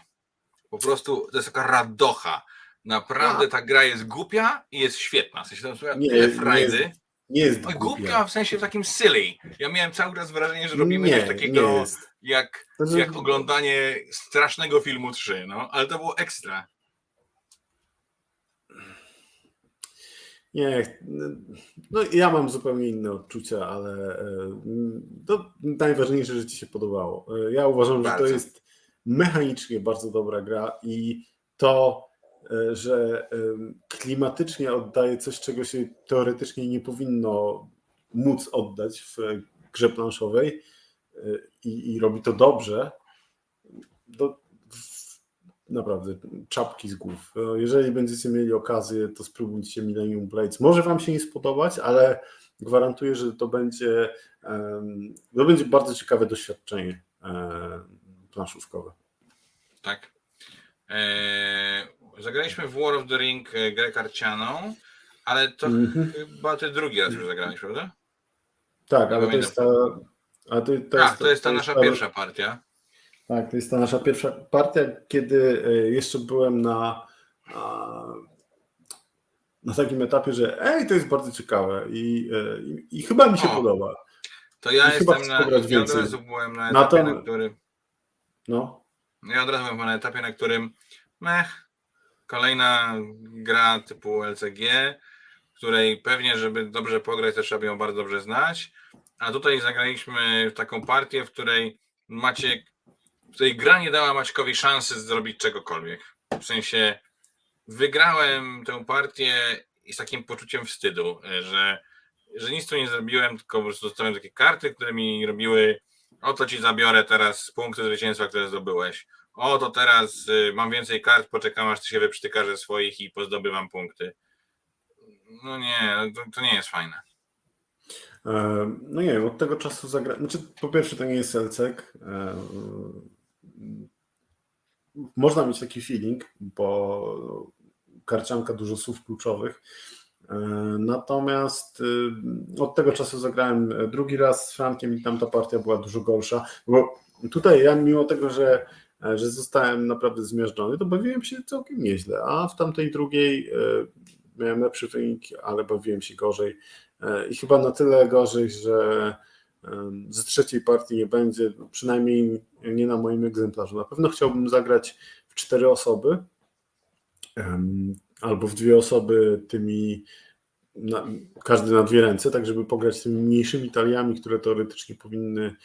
Po prostu to jest taka radocha. Naprawdę ta gra jest głupia i jest świetna. W sensie tam słuchaj, Nie, tyle nie frajdy. jest Nie jest głupia. głupia w sensie takim silly. Ja miałem cały czas wrażenie, że robimy nie, coś takiego nie jest. jak, jak oglądanie strasznego filmu 3, no, ale to było ekstra. Nie, no ja mam zupełnie inne odczucia, ale e, to najważniejsze, że Ci się podobało. E, Ja uważam, że to Bardzo. jest mechanicznie bardzo dobra gra i to, e, że klimatycznie oddaje coś, czego się teoretycznie nie powinno móc oddać w grze planszowej i, i robi to dobrze, to naprawdę czapki z głów. E, Jeżeli będziecie mieli okazję, to spróbujcie Millennium Blades. Może Wam się nie spodobać, ale gwarantuję, że to będzie, to będzie bardzo ciekawe doświadczenie em, planszówkowe. Tak. Eee, zagraliśmy w War of the Ring e, grę karcianą, ale to Mhm. chyba ty drugi raz już zagrałeś, prawda? Tak, ale to jest ta. A to, to Tak, to jest ta nasza ta- pierwsza partia. Tak, to jest ta nasza pierwsza partia, kiedy e, jeszcze byłem na, na takim etapie, że ej, to jest bardzo ciekawe i, e, i, i chyba mi się O, podoba. To ja I jestem na. Ja od razu byłem na Na etapie, to- na którym. No, Ja od razu byłem na etapie, na którym. Mech, kolejna gra typu LCG, której pewnie, żeby dobrze pograć, to trzeba ją bardzo dobrze znać. A tutaj zagraliśmy w taką partię, w której Maciek. Której gra nie dała Maćkowi szansy zrobić czegokolwiek. W sensie wygrałem tę partię i z takim poczuciem wstydu, że, że nic tu nie zrobiłem, tylko po prostu dostałem takie karty, które mi robiły oto ci zabiorę teraz punkty zwycięstwa, które zdobyłeś. O, to teraz y, mam więcej kart, poczekam aż ty się wyprztykasz ze swoich i pozdobywam punkty. No nie, to, to nie jest fajne. E, No nie wiem, od tego czasu zagra... Znaczy, po pierwsze, to nie jest Elcek. E, Można mieć taki feeling, bo karcianka dużo słów kluczowych. E, Natomiast y, od tego czasu zagrałem drugi raz z Frankiem i tamta partia była dużo gorsza. Bo tutaj ja, mimo tego, że, że zostałem naprawdę zmiażdżony, to bawiłem się całkiem nieźle, a w tamtej drugiej e, miałem lepszy wynik, ale bawiłem się gorzej. E, I chyba na tyle gorzej, że z trzeciej partii nie będzie, no przynajmniej nie na moim egzemplarzu. Na pewno chciałbym zagrać w cztery osoby albo w dwie osoby tymi, na, każdy na dwie ręce, tak żeby pograć tymi mniejszymi taliami, które teoretycznie powinny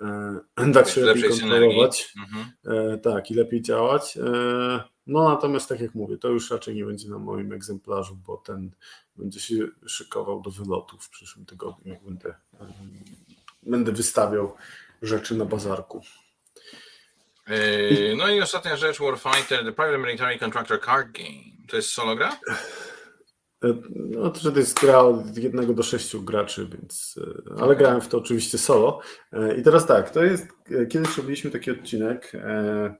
e, [CLEARS THROAT] dać się lepiej kontrolować. Mhm. E, tak, i lepiej działać. E, no natomiast tak jak mówię, to już raczej nie będzie na moim egzemplarzu, bo ten będzie się szykował do wylotu w przyszłym tygodniu, jak będę, będę wystawiał rzeczy na bazarku. Yy, No i ostatnia rzecz, Warfighter, The Private Military Contractor Card Game. To jest solo gra? E, No to, że to jest gra od jednego do sześciu graczy, więc. e, Ale grałem w to oczywiście solo. E, I teraz tak, to jest. e, Kiedyś robiliśmy taki odcinek e,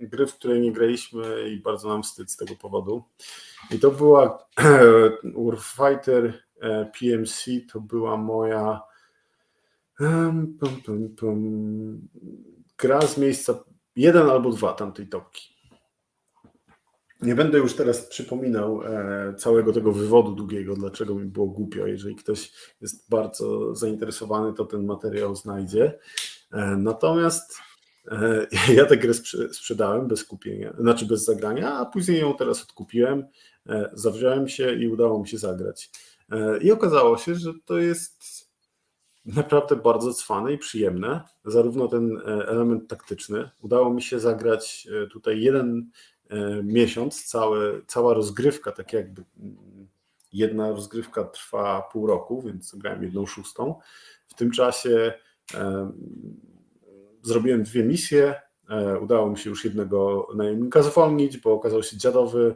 gry, w której nie graliśmy i bardzo nam wstyd z tego powodu. I to była Warfighter e, PMC, to była moja em, pum, pum, pum, gra z miejsca jeden albo dwa tamtej topki. Nie będę już teraz przypominał e, całego tego wywodu długiego, dlaczego mi było głupio. Jeżeli ktoś jest bardzo zainteresowany, to ten materiał znajdzie. E, natomiast e, [LAUGHS] ja tę grę sprzedałem bez kupienia, znaczy bez zagrania, a później ją teraz odkupiłem, zawziąłem się i udało mi się zagrać. I okazało się, że to jest naprawdę bardzo cwane i przyjemne. Zarówno ten element taktyczny. Udało mi się zagrać tutaj jeden E, miesiąc, całe, cała rozgrywka, tak jakby mm, jedna rozgrywka trwa pół roku, więc grałem jedną szóstą. W tym czasie e, zrobiłem dwie misje. E, udało mi się już jednego najemnika zwolnić, bo okazał się dziadowy,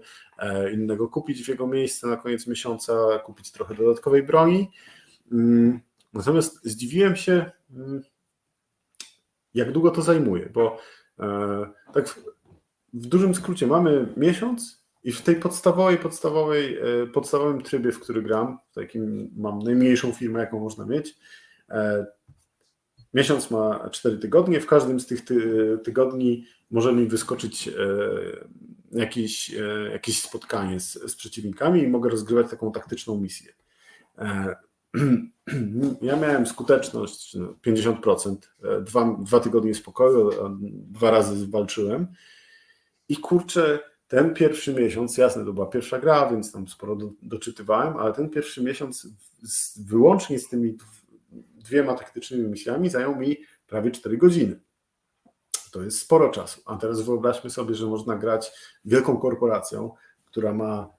innego kupić w jego miejsce na koniec miesiąca, kupić trochę dodatkowej broni. Natomiast zdziwiłem się, mm, jak długo to zajmuje, bo tak w dużym skrócie mamy miesiąc i w tej podstawowej, podstawowej, e, podstawowym trybie, w który gram, w takim mam najmniejszą firmę, jaką można mieć, e, miesiąc ma 4 tygodnie, w każdym z tych tygodni może mi wyskoczyć e, jakieś, jakieś spotkanie z, z przeciwnikami i mogę rozgrywać taką taktyczną misję. [CLEARS THROAT] Ja miałem skuteczność 50%, no, dwa, dwa tygodnie spokoju, dwa razy walczyłem i kurczę, ten pierwszy miesiąc, jasne, to była pierwsza gra, więc tam sporo do, doczytywałem, ale ten pierwszy miesiąc z, wyłącznie z tymi dwiema taktycznymi misjami zajął mi prawie 4 godziny. To jest sporo czasu. A teraz wyobraźmy sobie, że można grać wielką korporacją, która ma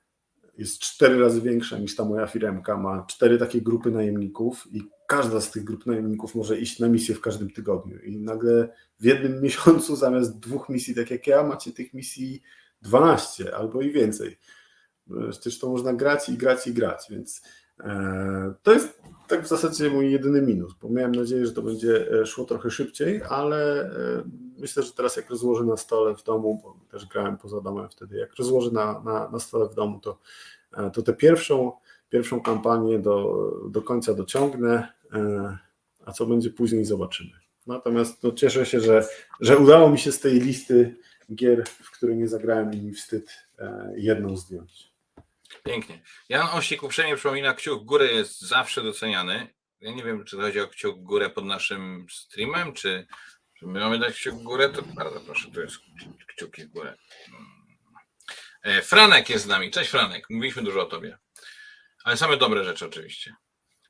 jest cztery razy większa niż ta moja firemka, ma cztery takie grupy najemników i każda z tych grup najemników może iść na misję w każdym tygodniu. I nagle w jednym [LAUGHS] miesiącu zamiast dwóch misji, tak jak ja, macie tych misji 12 albo i więcej. Przecież to można grać i grać i grać, więc e, to jest tak w zasadzie mój jedyny minus, bo miałem nadzieję, że to będzie e, szło trochę szybciej, ale e, myślę, że teraz jak rozłożę na stole w domu, bo też grałem poza domem wtedy, jak rozłożę na, na, na stole w domu, to, to tę pierwszą, pierwszą kampanię do, do końca dociągnę, a co będzie później zobaczymy. Natomiast no, cieszę się, że, że udało mi się z tej listy gier, w której nie zagrałem i mi wstyd, jedną zdjąć. Pięknie. Jan Osik uprzejmie przypomina, kciuk w górę jest zawsze doceniany. Ja nie wiem, czy chodzi o kciuk w górę pod naszym streamem, czy my mamy dać kciuk w górę, to bardzo proszę, to jest kciuki w górę. E, Franek jest z nami. Cześć Franek, mówiliśmy dużo o tobie. Ale same dobre rzeczy oczywiście.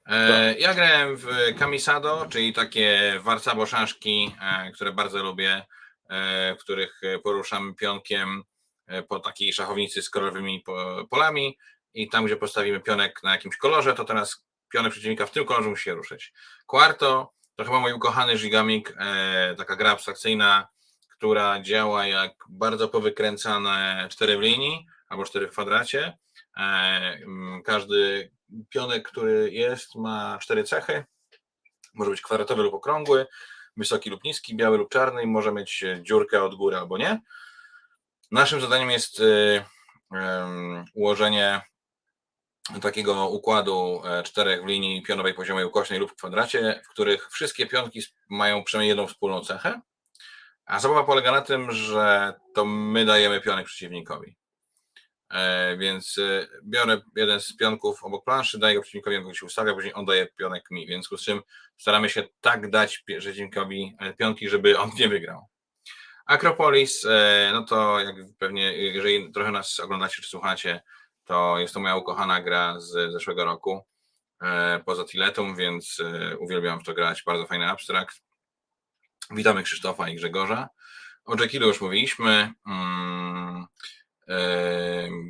E, tak. Ja grałem w Kamisado, czyli takie warcabo szaszki, e, które bardzo lubię, w których poruszamy pionkiem E, po takiej szachownicy z kolorowymi polami i tam, gdzie postawimy pionek na jakimś kolorze, to teraz pionek przeciwnika w tym kolorze musi się ruszyć. Quarto to chyba mój ukochany Gigamik, e, taka gra abstrakcyjna, która działa jak bardzo powykręcane cztery w linii albo cztery w kwadracie. E, każdy pionek, który jest, ma cztery cechy. Może być kwadratowy lub okrągły, wysoki lub niski, biały lub czarny i może mieć dziurkę od góry albo nie. Naszym zadaniem jest y, ułożenie takiego układu e, czterech w linii pionowej poziomej ukośnej lub kwadracie, w których wszystkie pionki mają przynajmniej jedną wspólną cechę. A zabawa polega na tym, że to my dajemy pionek przeciwnikowi. E, więc e, biorę jeden z pionków obok planszy, daję go przeciwnikowi, on go się ustawia, później on daje pionek mi. W związku z czym staramy się tak dać przeciwnikowi pionki, żeby on nie wygrał. Akropolis, no to jak pewnie, jeżeli trochę nas oglądacie czy słuchacie, to jest to moja ukochana gra z zeszłego roku, e, poza Tiletum, więc e, uwielbiam w to grać, bardzo fajny abstrakt. Witamy Krzysztofa i Grzegorza. O Jackilu już mówiliśmy. Mm,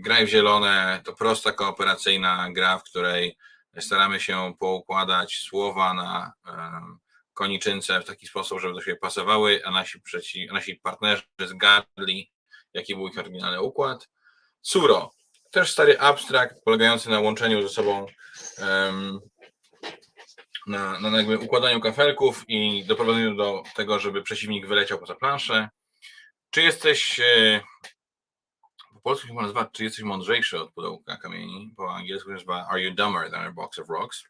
graj w zielone to prosta kooperacyjna gra, w której staramy się poukładać słowa na koniczynce w taki sposób, żeby do siebie pasowały, a nasi, przeci, a nasi partnerzy zgadli, jaki był ich oryginalny układ. Suro, też stary abstrakt polegający na łączeniu ze sobą um, na, na jakby układaniu kafelków i doprowadzeniu do tego, żeby przeciwnik wyleciał poza planszę. Czy jesteś e, po polsku chyba nazywa, czy jesteś mądrzejszy od pudełka kamieni, po angielsku nazywa Are you dumber than a box of rocks?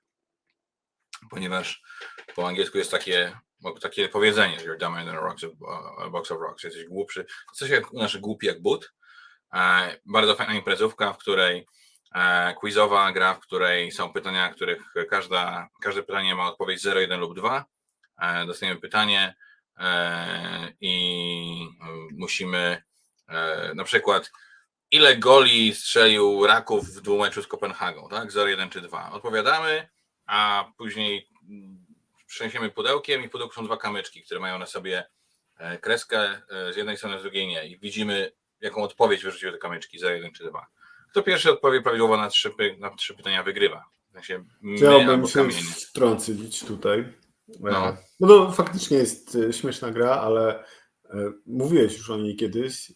ponieważ po angielsku jest takie, takie powiedzenie, you're dumber than a, of, a box of rocks, jesteś głupszy, jesteś jak nasze głupi jak but, bardzo fajna imprezówka, w której e, quizowa gra, w której są pytania, których każda, każde pytanie ma odpowiedź 0, 1 lub 2. E, dostajemy pytanie i musimy na przykład ile goli strzelił Raków w dwumeczu z Kopenhagą, tak? 0, 1 czy 2. Odpowiadamy, a później trzęsiemy pudełkiem i pudełku są dwa kamyczki, które mają na sobie kreskę z jednej strony, z drugiej nie. I widzimy jaką odpowiedź wyrzuciły te kamyczki, za jeden czy dwa. Kto pierwszy odpowie prawidłowo na trzy, na trzy pytania, wygrywa. W sensie Chciałbym się wtrącić tutaj. No. no to faktycznie jest e, śmieszna gra, ale e, mówiłeś już o niej kiedyś,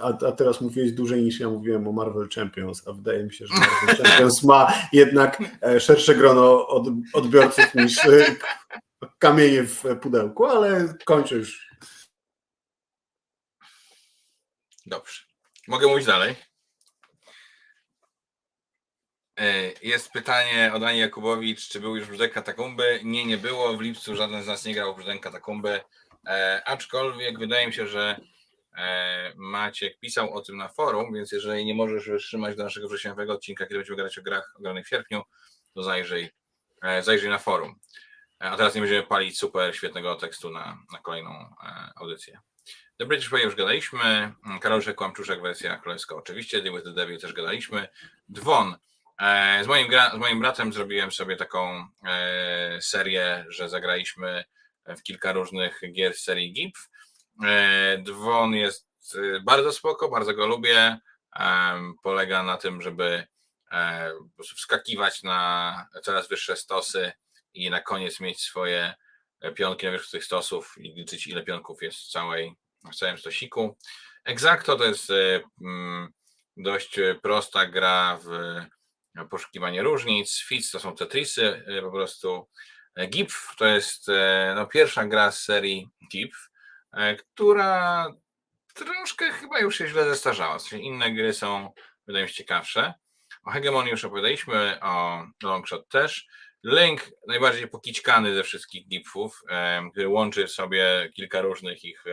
a, a, teraz mówiłeś dłużej niż ja mówiłem o Marvel Champions, a wydaje mi się, że Marvel [LAUGHS] Champions ma jednak e, szersze grono od, odbiorców niż kamienie w pudełku, ale kończę już Dobrze. Mogę mówić dalej. E, jest pytanie od Ani Jakubowicz, czy był już brzdęk katakumby? Nie, nie było. W lipcu żaden z nas nie grał brzdęk katakumby. E, aczkolwiek wydaje mi się, że e, Maciek pisał o tym na forum, więc jeżeli nie możesz wytrzymać do naszego wrześniowego odcinka, kiedy będziemy grać o grach ogranych w sierpniu, to zajrzyj, zajrzyj na forum. A teraz nie będziemy palić super świetnego tekstu na, na kolejną audycję. The British Way już gadaliśmy, Karolczek Kłamczuszek wersja królewska oczywiście, Deal with the Devil też gadaliśmy, Dwon. E, z moim, z moim bratem zrobiłem sobie taką e, serię, że zagraliśmy w kilka różnych gier z serii GIPF. E, Dwon jest bardzo spoko, bardzo go lubię. Polega na tym, żeby wskakiwać na coraz wyższe stosy i na koniec mieć swoje pionki na wierzchu tych stosów i liczyć ile pionków jest w całej w całym stosiku. Exacto to jest e, mm, dość prosta gra w poszukiwanie różnic. Fits to są Tetrisy po prostu. GIPF to jest no, pierwsza gra z serii GIPF, która troszkę chyba już się źle zestarzała. inne gry są, wydaje mi się, ciekawsze. O Hegemonii już opowiadaliśmy, o Longshot też. Link, najbardziej pokićkany ze wszystkich GIPFów, który łączy w sobie kilka różnych ich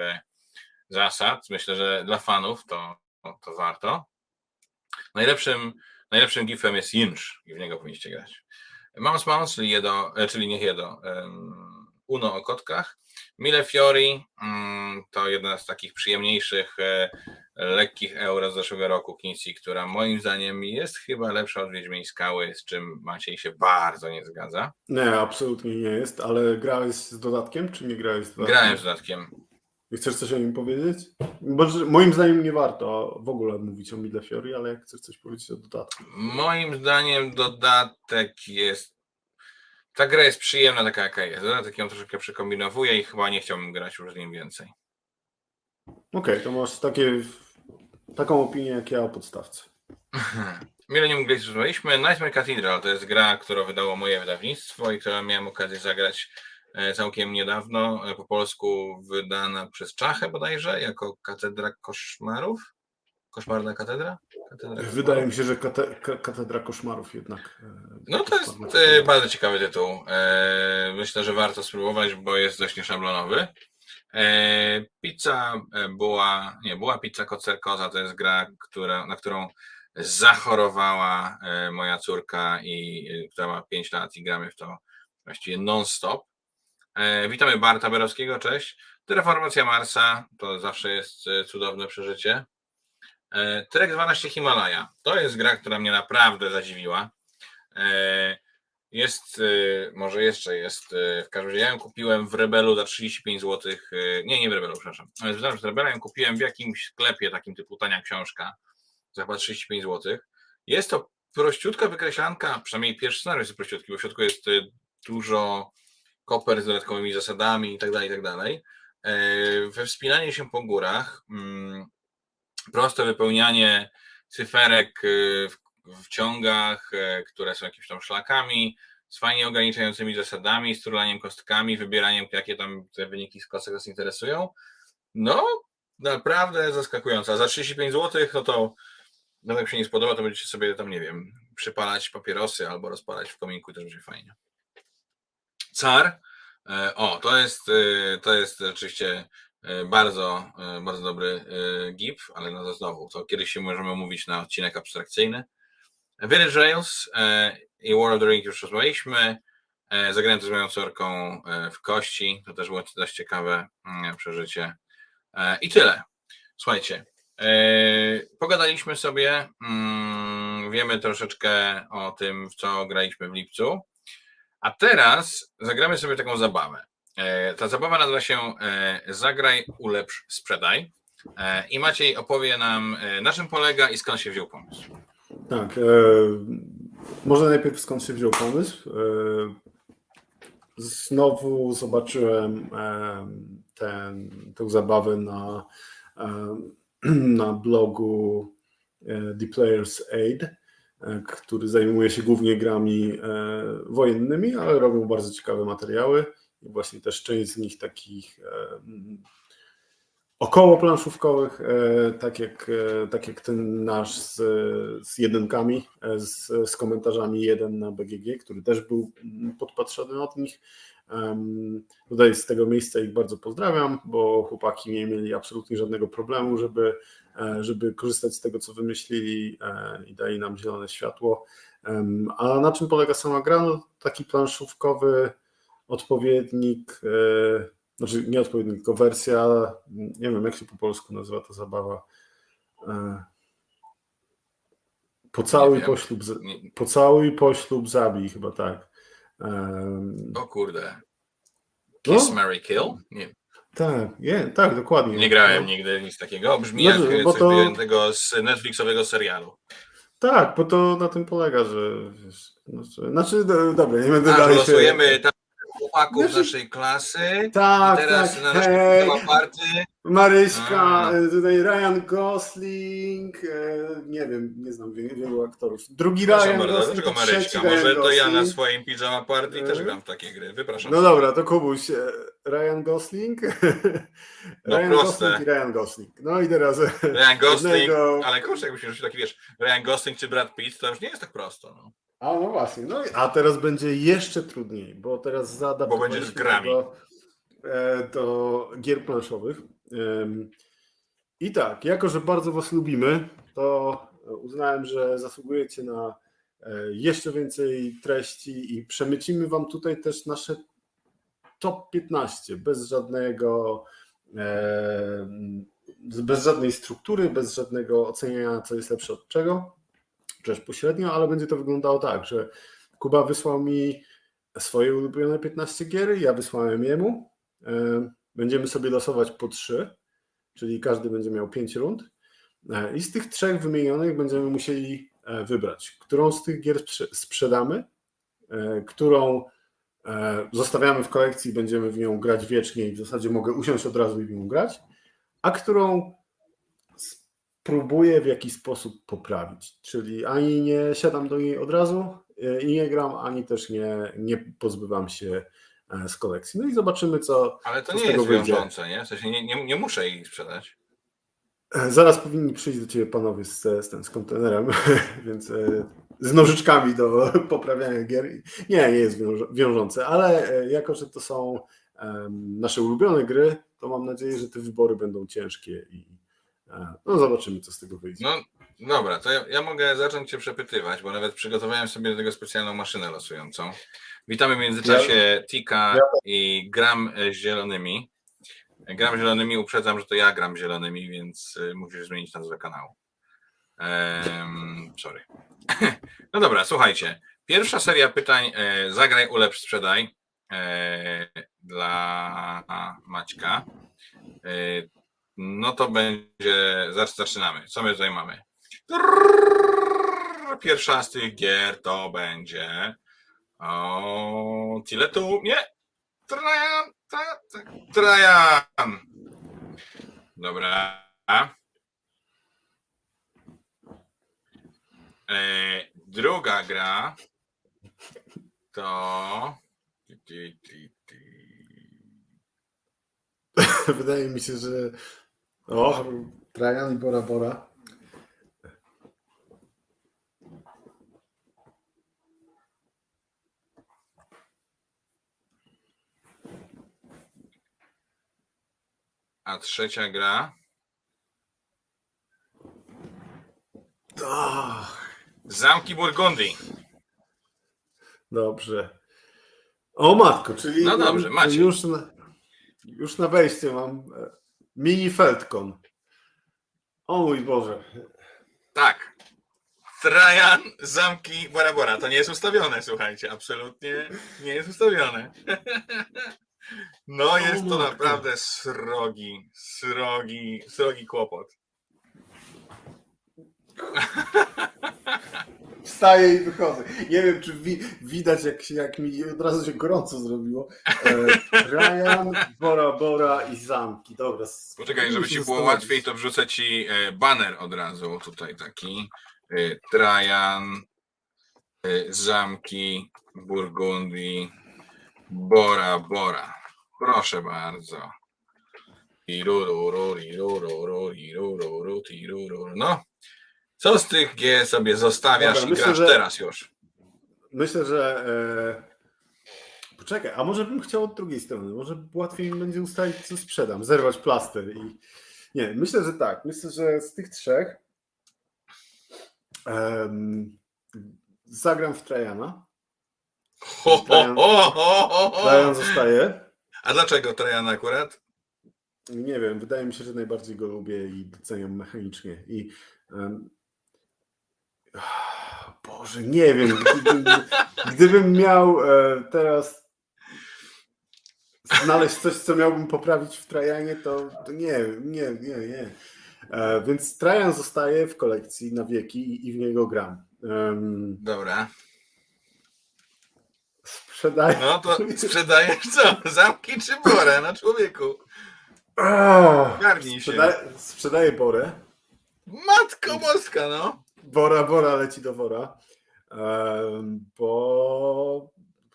zasad. Myślę, że dla fanów to, to warto. Najlepszym, najlepszym gifem jest Jinsz i w niego powinniście grać. Mouse Mouse, czyli, jedo, e, czyli niech jedo, Uno o kotkach. Mille Fiori um, to jedna z takich przyjemniejszych, e, lekkich euro z zeszłego roku Kinsey, która moim zdaniem jest chyba lepsza od Wiedźmiej Skały, z czym Maciej się bardzo nie zgadza. Nie, absolutnie nie jest, ale grałeś z dodatkiem, czy nie grałeś z dodatkiem? Grałem z dodatkiem. Chcesz coś o nim powiedzieć? Bo moim zdaniem nie warto w ogóle mówić o Mille Fiori, ale jak chcesz coś powiedzieć o dodatku. Moim zdaniem dodatek jest. Ta gra jest przyjemna, taka jaka jest. Dodatek ją troszeczkę przekombinowuje i chyba nie chciałbym grać już z nim więcej. Okej, okay, to masz takie, taką opinię jak ja o podstawce. [LAUGHS] Millennium Glacier rozmawialiśmy. Nightmare Cathedral to jest gra, którą wydało moje wydawnictwo i którą miałem okazję zagrać całkiem niedawno, e, po polsku wydana przez Czachę bodajże, jako Katedra Koszmarów. Koszmarna katedra? katedra Wydaje mi się, że kate, katedra koszmarów jednak. E, no to jest bardzo ciekawy tytuł. Myślę, że warto spróbować, bo jest dość nieszablonowy. Pizza była, nie, była pizza kocerkoza, to jest gra, która, na którą zachorowała moja córka i która ma 5 lat i gramy w to właściwie non-stop. E, witamy Barta Berowskiego, cześć. Terraformacja Marsa to zawsze jest e, cudowne przeżycie. E, Trek 12 Himalaja to jest gra, która mnie naprawdę zadziwiła. Jest, może jeszcze jest, w każdym razie ja ją kupiłem w Rebelu za 35 zł. Nie, nie w Rebelu, przepraszam. Ale w Rebelu ją kupiłem w jakimś sklepie takim typu tania książka za chyba 35 zł. Jest to prościutka wykreślanka, przynajmniej pierwszy scenariusz jest prościutki, bo w środku jest dużo koper z dodatkowymi zasadami itd., tak itd. Tak e, we wspinanie się po górach, mm, proste wypełnianie cyferek e, w ciągach, e, które są jakimiś tam szlakami, z fajnie ograniczającymi zasadami, z turlaniem kostkami, wybieraniem, jakie tam te wyniki z kostek nas interesują. No, naprawdę zaskakujące. A za 35 zł, no to nawet jak się nie spodoba, to będziecie sobie tam, nie wiem, przypalać papierosy albo rozpalać w kominku, też będzie fajnie. Car. E, o, to jest, e, to jest oczywiście e, bardzo, bardzo dobry GIF, ale no to znowu, to kiedyś się możemy mówić na odcinek abstrakcyjny. Village Rails i World of the Ring już rozmawialiśmy. Zagrałem z moją córką w kości. To też było dość ciekawe mm, przeżycie. I tyle. Słuchajcie, pogadaliśmy sobie. Mm, wiemy troszeczkę o tym, w co graliśmy w lipcu. A teraz zagramy sobie taką zabawę. E, ta zabawa nazywa się e, Zagraj, ulepsz, sprzedaj. E, I Maciej opowie nam, na czym polega i skąd się wziął pomysł. Tak. E, może najpierw skąd się wziął pomysł. E, znowu zobaczyłem e, ten, tę zabawę na, [CLEARS THROAT] na blogu The Players Aid który zajmuje się głównie grami e, wojennymi, ale robią bardzo ciekawe materiały i właśnie też część z nich takich e, około planszówkowych, tak jak, tak jak ten nasz z, z jedynkami, z, z komentarzami jeden na BGG, który też był podpatrzony od nich. Tutaj z tego miejsca ich bardzo pozdrawiam, bo chłopaki nie mieli absolutnie żadnego problemu, żeby E, żeby korzystać z tego, co wymyślili e, i dali nam zielone światło. A na czym polega sama gra? No, taki planszówkowy odpowiednik, e, znaczy nie odpowiednik, tylko wersja, nie wiem jak się po polsku nazywa ta zabawa. Pocałuj, poślub, pocałuj, poślub, zabij, chyba tak. O kurde. Kiss, no? Mary, Kill? Nie. Tak, je, tak, dokładnie. Nie grałem nigdy nic takiego. Brzmi no, jak coś to... wyjętego z Netflixowego serialu. Tak, bo to na tym polega, że wiesz, znaczy, znaczy dobra, nie będę A, dalej losujemy się... tam chłopaków znaczy... naszej klasy. Tak, I teraz tak. na naszej party Maryśka, A. E, tutaj Ryan Gosling, e, nie wiem, nie znam wielu aktorów. Drugi Ryan bardzo, Gosling, dlaczego Maryśka? Może to ja na swoim pijama party e... też gram w takie gry, wypraszam. No dobra, to Kubuś, e, Ryan Gosling, [LAUGHS] no Ryan proste. Gosling i Ryan Gosling. No i teraz... Ryan Gosling, jednego... ale kurczę, jakbyś już taki, wiesz, Ryan Gosling czy Brad Pitt, to już nie jest tak prosto. No. A no właśnie, no a teraz będzie jeszcze trudniej, bo teraz zada... Bo będzie z grami. Do, do gier planszowych. I tak, jako że bardzo Was lubimy, to uznałem, że zasługujecie na e, jeszcze więcej treści i przemycimy Wam tutaj też nasze top 15 bez żadnego e, bez żadnej struktury, bez żadnego oceniania, co jest lepsze od czego, też pośrednio, ale będzie to wyglądało tak, że Kuba wysłał mi swoje ulubione 15 gier, ja wysłałem jemu. E, Będziemy sobie losować po trzy, czyli każdy będzie miał pięć rund. E, I z tych trzech wymienionych będziemy musieli wybrać, którą z tych gier sprzedamy, którą zostawiamy w kolekcji, będziemy w nią grać wiecznie i w zasadzie mogę usiąść od razu i w nią grać, a którą spróbuję w jakiś sposób poprawić. Czyli ani nie siadam do niej od razu i nie gram, ani też nie, nie pozbywam się E, z kolekcji. No i zobaczymy, co. Ale to nie jest wiążące, nie? W sensie nie, nie, nie muszę ich sprzedać. E, zaraz powinni przyjść do ciebie panowie z, z, z kontenerem, [LAUGHS] więc e, z nożyczkami do [LAUGHS] poprawiania gier. Nie, nie jest wiążące, ale jako, że to są nasze ulubione gry, to mam nadzieję, że te wybory będą ciężkie i no zobaczymy, co z tego wyjdzie. No dobra, to ja, ja mogę zacząć Cię przepytywać, bo nawet przygotowałem sobie do tego specjalną maszynę losującą. Witamy w międzyczasie Tika i gram z zielonymi. Gram zielonymi, uprzedzam, że to ja gram zielonymi, więc musisz zmienić nazwę kanału. Um, sorry. [LAUGHS] No dobra, słuchajcie. Pierwsza seria pytań e, zagraj, ulepsz, sprzedaj e, dla Maćka. E, no to będzie, zaczynamy. Co my tutaj mamy? Pierwsza z tych gier to będzie o, tu? Nie. Trajan. Trajan. Dobra. Druga gra to. [LAUGHS] Wydaje mi się, że. O, Trajan i Bora Bora. a trzecia gra Ach, Zamki Burgundii. dobrze. O matko, czyli No dobrze, macie. już na, już na wejście mam e, mini Feldcon. O mój Boże. Tak. Trajan, zamki Bora Bora. To nie jest ustawione, słuchajcie. Absolutnie nie jest ustawione. [LAUGHS] No jest to naprawdę srogi, srogi, srogi kłopot. Wstaję i wychodzę. Nie wiem, czy wi- widać, jak, się, jak mi od razu się gorąco zrobiło. E, Ryan, Bora Bora i zamki. Dobra. Poczekaj, żeby ci było łatwiej, to wrzucę ci e, baner od razu. Tutaj taki. E, Trajan, e, zamki Burgundii, Bora Bora. Proszę bardzo. No. Co z tych G sobie zostawiasz Dobra, i myślę, grasz że- teraz już? Myślę, że. E... Poczekaj, a może bym chciał od drugiej strony? Może łatwiej mi będzie ustalić, co sprzedam, zerwać plaster i. Nie, myślę, że tak. Myślę, że z tych trzech zagram w Trajana. Ho, ho, ho, ho, ho. Trajan zostaje. A dlaczego Trajan akurat? Nie wiem, wydaje mi się, że najbardziej go lubię i doceniam mechanicznie. I ah, Boże, nie wiem. Gdybym, miał e, teraz znaleźć coś, co miałbym poprawić w Trajanie, to, to nie, nie, nie, nie. E, więc Trajan zostaje w kolekcji na wieki i, w niego gram. Dobra. sprzedaję. No to sprzedajesz co? Zamki czy borę na człowieku? Ah, Garnij się. sprzedaję, sprzedaję Borę. Matko boska, no. Bora, Bora leci do wora. Bo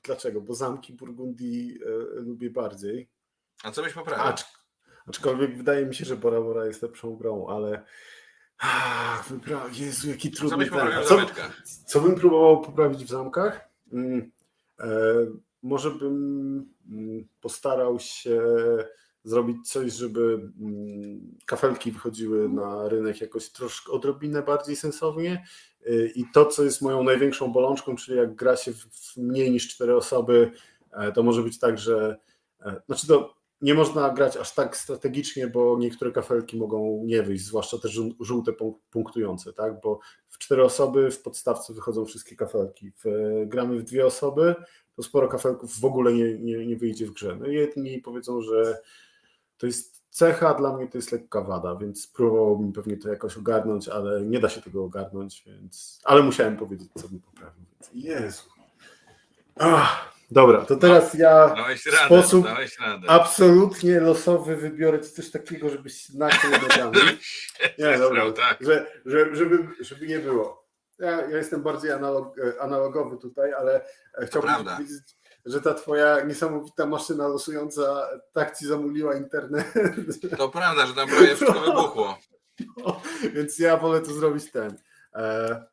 dlaczego? Bo zamki Burgundii e, lubię bardziej. A co byś poprawił? Acz, aczkolwiek wydaje mi się, że Bora Bora jest lepszą grą, ale. Ach, wypra- Jezu, jaki Co trudny byś A w Co, co bym próbował poprawić w zamkach? Mm, e, może bym mm, postarał się zrobić coś, żeby mm, kafelki wychodziły na rynek jakoś troszkę odrobinę bardziej sensownie. Y, I to, co jest moją największą bolączką, czyli jak gra się w, mniej niż cztery osoby, e, to może być tak, że e, znaczy to nie można grać aż tak strategicznie, bo niektóre kafelki mogą nie wyjść, zwłaszcza te żół- żółte punk- punktujące, tak? Bo w cztery osoby w podstawce wychodzą wszystkie kafelki. W, gramy w dwie osoby, to sporo kafelków w ogóle nie, nie, nie wyjdzie w grze. No jedni powiedzą, że to jest cecha, dla mnie to jest lekka wada, więc próbowałbym pewnie to jakoś ogarnąć, ale nie da się tego ogarnąć, więc... Ale musiałem powiedzieć, co bym poprawił. Więc... Jezu. Ach, dobra, to teraz ja Dałeś radę, sposób dałeś radę. absolutnie losowy wybiorę coś takiego, żebyś nakrył nogami. [LAUGHS] Nie, dobra, tak. że, że, żeby, żeby nie było. Ja, ja jestem bardziej analog, e, analogowy tutaj, ale e, chciałbym powiedzieć, że ta twoja niesamowita maszyna losująca tak ci zamuliła internet. To prawda, że tam prawie wszystko wybuchło. Więc ja wolę to zrobić ten. E,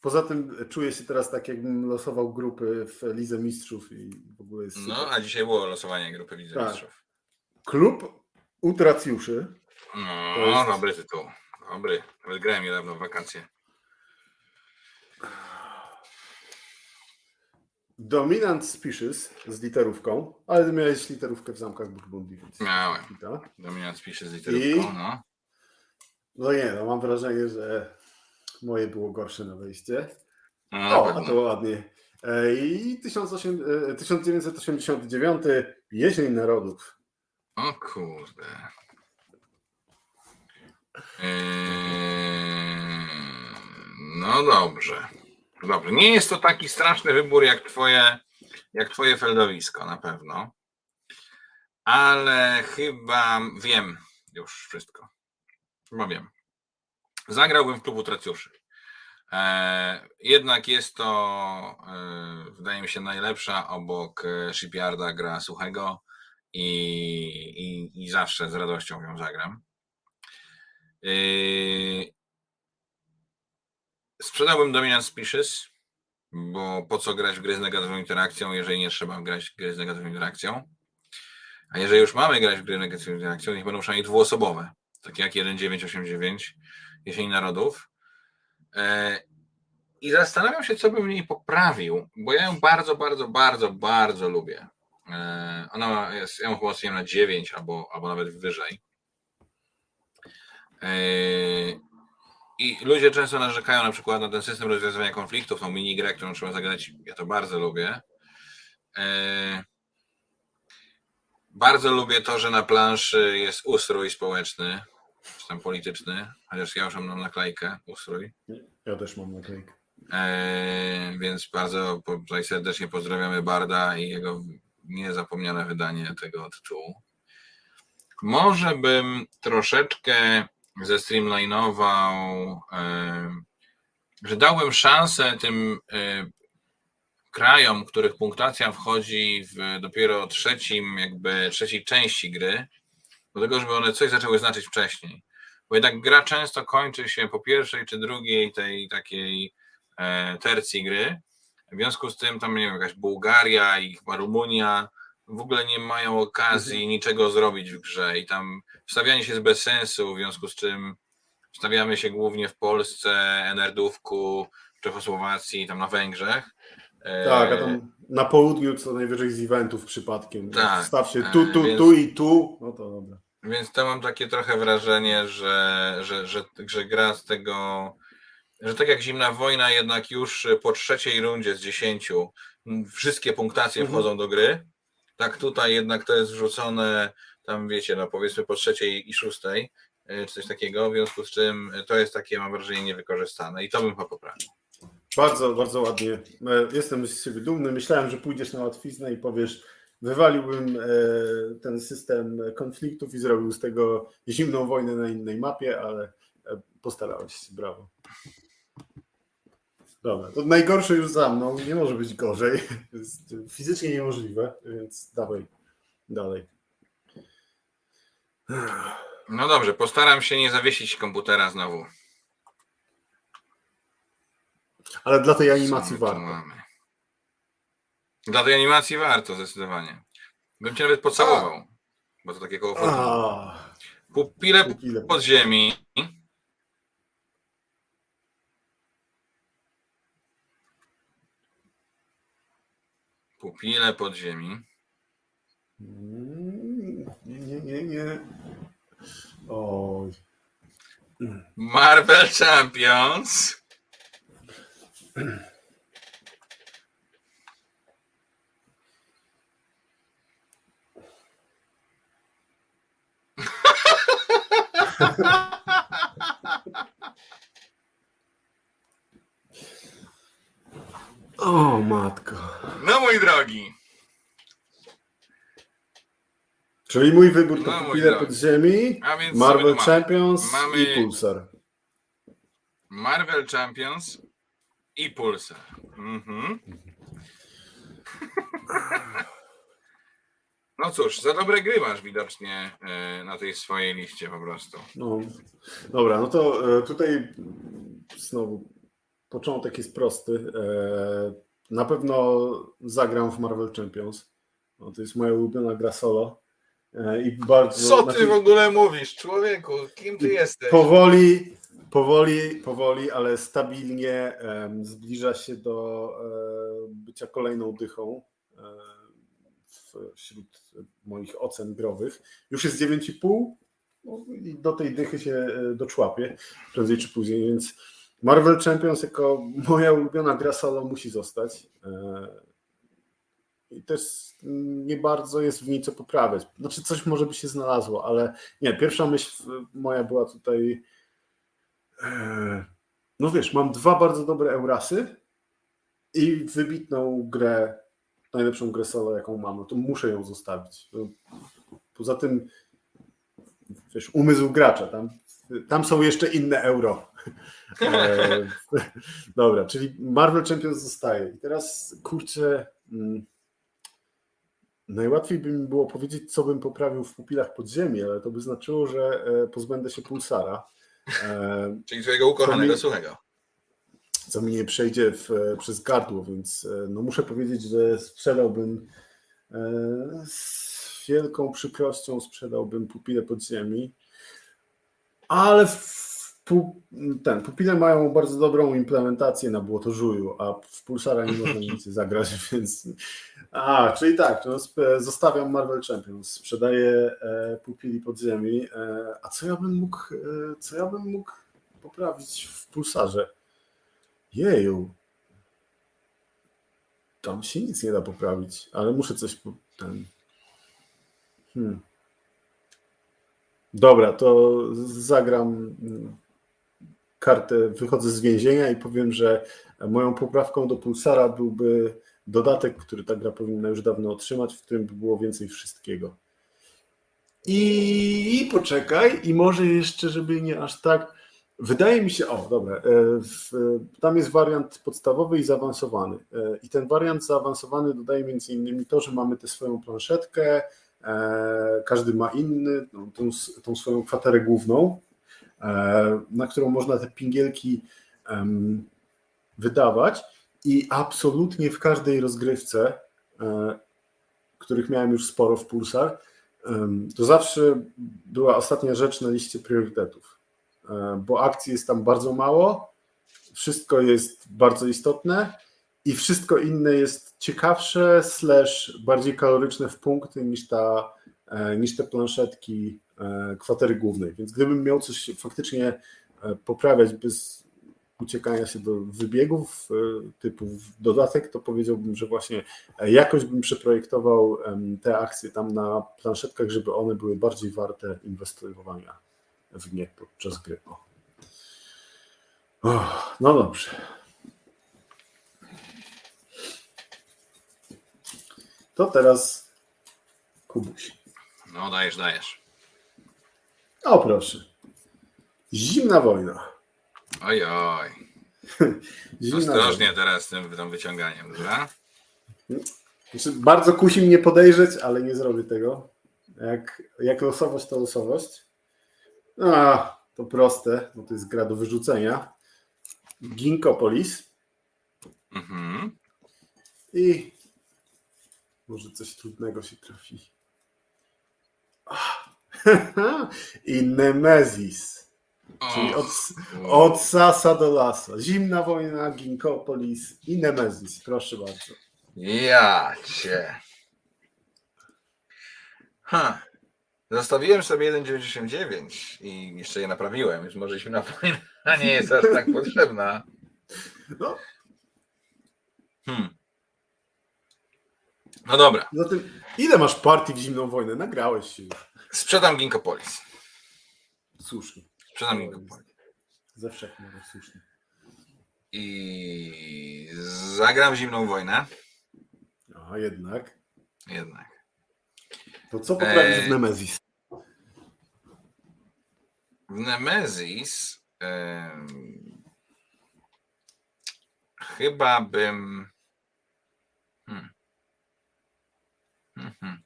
Poza tym czuję się teraz tak, jakbym losował grupy w Lidze Mistrzów i w ogóle jest super. No, a dzisiaj było losowanie grupy Widzę Tak. Mistrzów. Klub Utracjuszy. No, jest- dobry tytuł. Dobry. Nawet grałem niedawno w wakacje. Dominant Species z literówką, ale ty miałeś literówkę w zamkach Burgundii, więc Miałem. kita. Dominant pisze z literówką, I? no. No nie, no mam wrażenie, że moje było gorsze na wejście. no O, a to ładnie. E, I 1800 e, 1989 Jesień Narodów. O kurde. Eee, No dobrze. Dobrze. Nie jest to taki straszny wybór jak twoje, jak twoje feldowisko na pewno. Ale chyba wiem już wszystko. Chyba wiem. Zagrałbym w klubu Tracjuszy. E, jednak jest to, e, wydaje mi się, najlepsza obok e, Shipyarda gra Suchego i, i, i zawsze z radością ją zagram. Sprzedałbym Dominant Species, bo po co grać w gry z negatywną interakcją, jeżeli nie trzeba grać w gry z negatywną interakcją. A jeżeli już mamy grać w gry negatywną interakcją, niech będą przynajmniej dwuosobowe, takie jak 1989, Jesień Narodów. E, I zastanawiam się, co bym niej poprawił, bo ja ją bardzo, bardzo, bardzo, bardzo lubię. E, Ona jest, ja ją chyba na 9 albo, albo nawet wyżej. I ludzie często narzekają na przykład na ten system rozwiązywania konfliktów, tą minigrę, którą trzeba zagrać. Ja to bardzo lubię. E, Bardzo lubię to, że na planszy jest ustrój społeczny, czy tam polityczny, chociaż ja już mam naklejkę, ustrój. Ja też mam naklejkę. E, więc bardzo tutaj serdecznie pozdrawiamy Barda i jego niezapomniane wydanie tego tytułu. Może bym troszeczkę zestreamlinował, że dałbym szansę tym krajom, których punktacja wchodzi w dopiero trzecim, jakby trzeciej części gry, do tego, żeby one coś zaczęły znaczyć wcześniej. Bo jednak gra często kończy się po pierwszej czy drugiej tej takiej e, tercji gry. W związku z tym tam, nie wiem, jakaś Bułgaria i chyba Rumunia w ogóle nie mają okazji niczego zrobić w grze i tam wstawianie się jest bez sensu, w związku z czym wstawiamy się głównie w Polsce, Enerdówku, Czechosłowacji, tam na Węgrzech. E, Tak, a tam na południu co najwyżej z eventów przypadkiem. Tak, Staw się e, tu, tu, więc- tu i tu. No to dobra. Więc to mam takie trochę wrażenie, że, że, że, że gra z tego, że tak jak Zimna Wojna, jednak już po trzeciej rundzie z dziesięciu wszystkie punktacje Mhm. wchodzą do gry. Tak tutaj jednak to jest wrzucone tam wiecie, no powiedzmy po trzeciej i szóstej, e, czy coś takiego, w związku z czym to jest takie, mam wrażenie, niewykorzystane i to bym chyba poprawił. Bardzo, bardzo ładnie. E, Jestem z siebie dumny. Myślałem, że pójdziesz na łatwiznę i powiesz, wywaliłbym e, ten system konfliktów i zrobił z tego zimną wojnę na innej mapie, ale e, postarałeś się. Brawo. Dobra, to najgorsze już za mną. Nie może być gorzej. [LAUGHS] Jest fizycznie niemożliwe, więc dawaj dalej. No dobrze, postaram się nie zawiesić komputera znowu. Ale dla tej animacji warto. mamy? Dla tej animacji warto, zdecydowanie. Bym cię nawet pocałował, bo to takie koło A, Pupile ile podziemi. Pupile podziemi. Mm, Nie, nie, nie, nie. Oj. Marvel Champions. [LAUGHS] O matko. No mój drogi. Czyli mój wybór to No, mój Pupile drogi. Podziemi, A więc co Marvel mamy? Champions Mamy- i Pulsar. Marvel Champions i Pulsar. Mhm. No cóż, za dobre gry masz widocznie e, na tej swojej liście po prostu. No. Dobra, no to e, tutaj znowu początek jest prosty. E, Na pewno zagram w Marvel Champions. No, to jest moja ulubiona gra solo. E, I bardzo. Co znaczy- ty w ogóle mówisz, człowieku? Kim ty jesteś? Powoli, powoli, powoli, ale stabilnie zbliża się do e, bycia kolejną dychą wśród moich ocen growych. Już jest 9,5 no, i do tej dychy się doczłapię prędzej czy później, więc Marvel Champions jako moja ulubiona gra solo musi zostać. E, I też nie bardzo jest w niej co poprawiać. Znaczy coś może by się znalazło, ale nie, pierwsza myśl moja była tutaj Eee, No wiesz, mam dwa bardzo dobre Eurasy i wybitną grę, najlepszą grę solo, jaką mam, no to muszę ją zostawić. No, Poza tym, wiesz, umysł gracza, tam, tam są jeszcze inne euro. Eee, [LAUGHS] Dobra, czyli Marvel Champions zostaje. I teraz, kurczę, mm, najłatwiej by mi było powiedzieć, co bym poprawił w pupilach podziemi, ale to by znaczyło, że e, pozbędę się Pulsara. E, Czyli twojego ukochanego słuchego. co mi nie przejdzie w, przez gardło, więc e, no muszę powiedzieć, że sprzedałbym e, wielką przykrością sprzedałbym pupilę podziemi, ale w, ten, pupile mają bardzo dobrą implementację na błotożuju, a w Pulsara nie można nic zagrać, [LAUGHS] więc... A, czyli tak, no, zostawiam Marvel Champions, sprzedaję e, pupili podziemi, e, a co ja bym mógł, e, co ja bym mógł poprawić w Pulsarze? Jeju, tam się nic nie da poprawić, ale muszę coś ten. Hmm. Dobra, to zagram mm, kartę, wychodzę z więzienia i powiem, że moją poprawką do Pulsara byłby dodatek, który ta gra powinna już dawno otrzymać, w którym by było więcej wszystkiego. I, poczekaj, i może jeszcze, żeby nie aż tak. Wydaje mi się, o dobra, e, w, tam jest wariant podstawowy i zaawansowany. E, I ten wariant zaawansowany dodaje między innymi to, że mamy tę swoją planszetkę, e, każdy ma inny, tą, tą swoją kwaterę główną, na którą można te pingielki wydawać. I absolutnie w każdej rozgrywce, e, których miałem już sporo w Pulsar, to zawsze była ostatnia rzecz na liście priorytetów. E, bo akcji jest tam bardzo mało, wszystko jest bardzo istotne i wszystko inne jest ciekawsze, slash bardziej kaloryczne w punkty niż, ta, e, niż te planszetki e, kwatery głównej. Więc gdybym miał coś faktycznie e, poprawiać bez uciekania się do wybiegów e, typu dodatek, to powiedziałbym, że właśnie e, jakoś bym przeprojektował te akcje tam na planszetkach, żeby one były bardziej warte inwestowania w nie podczas gry. No dobrze. To teraz Kubuś. No dajesz, dajesz. O proszę. Zimna wojna. Oj, oj. [LAUGHS] Zimna Ostrożnie teraz z tym, tym wyciąganiem, dobra? Znaczy, bardzo kusi mnie podejrzeć, ale nie zrobię tego. Jak, jak losowość, to losowość. A, to proste, bo to jest gra do wyrzucenia. Ginkopolis Mhm. i może coś trudnego się trafi. I Nemezis, czyli od, od Sasa do Lasa. Zimna wojna, Ginkopolis i Nemezis. Proszę bardzo. Ja cię. Ha. Zostawiłem sobie 1,99 i jeszcze je naprawiłem, więc może zimna wojna [LAUGHS] nie jest aż tak potrzebna. No, Hmm. No dobra, zatem ile masz partii w zimną wojnę? Nagrałeś się sprzedam Ginkopolis. Słusznie. Sprzedam Ginkopolis. Ze wszechmiar słusznie. I zagram zimną wojnę. A jednak. Jednak. To co poprawisz Eee. w Nemezis? W Nemezis em, chyba bym. Hmm. Mhm.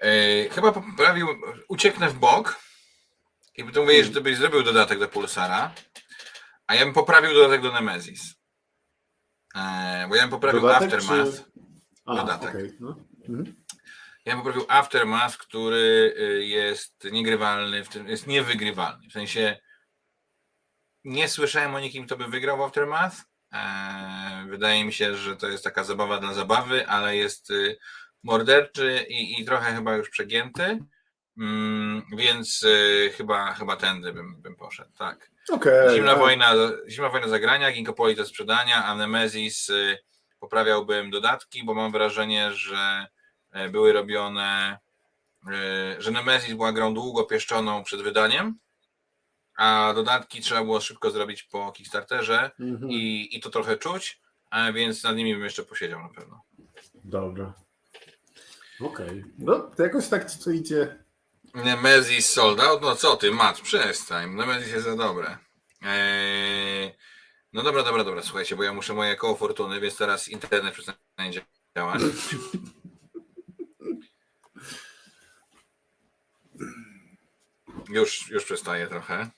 E, chyba poprawił. Ucieknę w bok i potem mówię, że ty byś zrobił dodatek do Pulsara, a ja bym poprawił dodatek do Nemezis. E, bo ja bym poprawił Dodatek, Aftermath. czy- A, Dodatek. okej, no. Mhm. Ja bym poprawił Aftermath, który y, jest niegrywalny, w tym jest niewygrywalny. W sensie nie słyszałem o nikim, kto by wygrał w Aftermath. Eee, Wydaje mi się, że to jest taka zabawa dla zabawy, ale jest y, morderczy i, i trochę chyba już przegięty. Mm, więc y, chyba, chyba tędy bym, bym poszedł, tak. Okej. Zimna a- wojna, zimna wojna zagrania, Ginkopoli do sprzedania, a Nemesis y, poprawiałbym dodatki, bo mam wrażenie, że e, były robione, y, że Nemesis była grą długo pieszczoną przed wydaniem, a dodatki trzeba było szybko zrobić po Kickstarterze Mhm. i, i to trochę czuć, a więc nad nimi bym jeszcze posiedział na pewno. Dobra. Okej. No, to jakoś tak ci to idzie. Nemesis sold out? No co ty, Mat, przestań. Nemesis jest za dobre. Eee, no dobra, dobra, dobra, słuchajcie, bo ja muszę moje koło fortuny, więc teraz internet przestanie działać. Już, już przestaje trochę.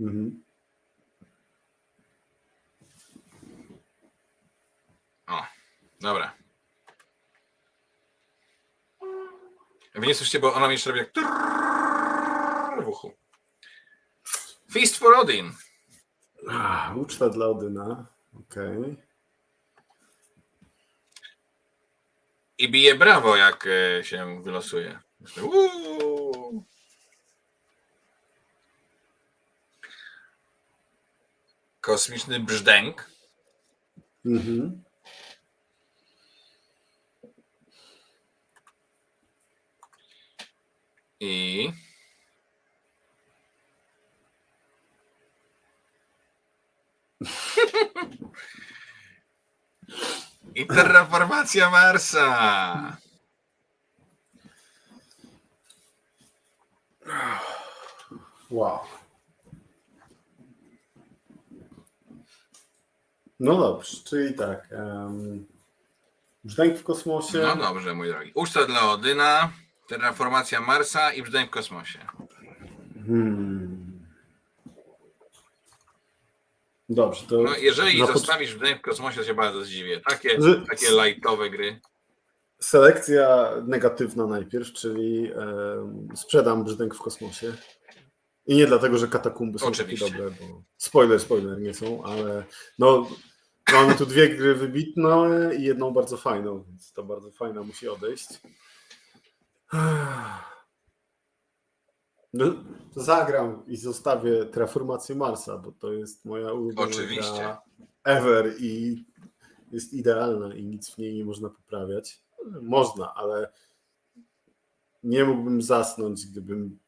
Mhm. O, dobra. Wy nie słyszycie, bo ona mi jeszcze robi jak w uchu. Feast for Odin. Ah, Uczta dla Odyna. Okej. I bije brawo, jak się wylosuje. Uuu. Kosmiczny brzdęk. Mhm. I. I terraformacja Marsa. Wow. No dobrze, czyli tak. Um, brzdęk w kosmosie. No dobrze, mój drogi. Uczta dla Odyna, terraformacja Marsa i brzdęk w kosmosie. Hmm. Dobrze, to. No, jeżeli na pod- zostawisz brzdęk w kosmosie, to się bardzo zdziwię. Takie, Że- takie lightowe gry. Selekcja negatywna najpierw, czyli em, sprzedam brzdęk w kosmosie. I nie dlatego, że katakumby są Oczywiście. takie dobre, bo spoiler, spoiler nie są, ale no mamy tu dwie gry wybitne i jedną bardzo fajną, więc to bardzo fajna musi odejść. No, zagram i zostawię Terraformację Marsa, bo to jest moja ulubiona Oczywiście. ever i jest idealna i nic w niej nie można poprawiać. Można, ale nie mógłbym zasnąć, gdybym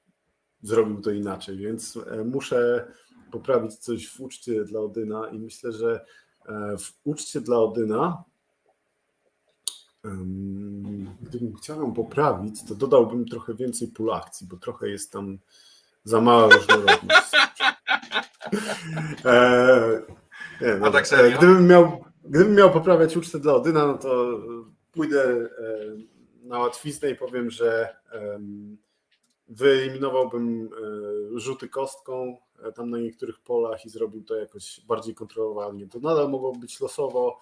zrobił to inaczej, więc e, muszę poprawić coś w uczcie dla Odyna i myślę, że e, w uczcie dla Odyna gdybym chciał ją poprawić, to dodałbym trochę więcej pól akcji, bo trochę jest tam za mała różnorodność. E, nie, dobra. tak serio? E, Gdybym miał, gdybym miał poprawiać ucztę dla Odyna, no to pójdę e, na łatwiznę i powiem, że wyeliminowałbym rzuty kostką tam na niektórych polach i zrobił to jakoś bardziej kontrolowalnie. To nadal mogło być losowo,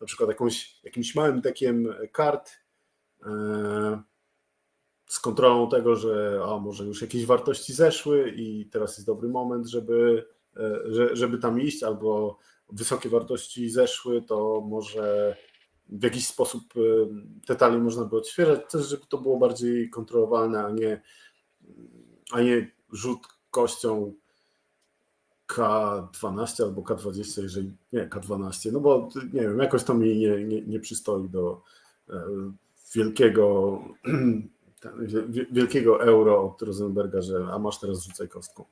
na przykład jakąś, jakimś małym dekiem kart e, z kontrolą tego, że a, może już jakieś wartości zeszły i teraz jest dobry moment, żeby, e, że- żeby tam iść, albo wysokie wartości zeszły, to może w jakiś sposób e, te talie można by odświeżać, też żeby to było bardziej kontrolowalne, a nie, a nie rzut kością K12 albo K20, jeżeli nie K12, no bo nie wiem, jakoś to mi nie, nie, nie przystoi do e, wielkiego [CLEARS THROAT] wie- wielkiego euro od Rosenberga, że a masz teraz rzucaj kostką.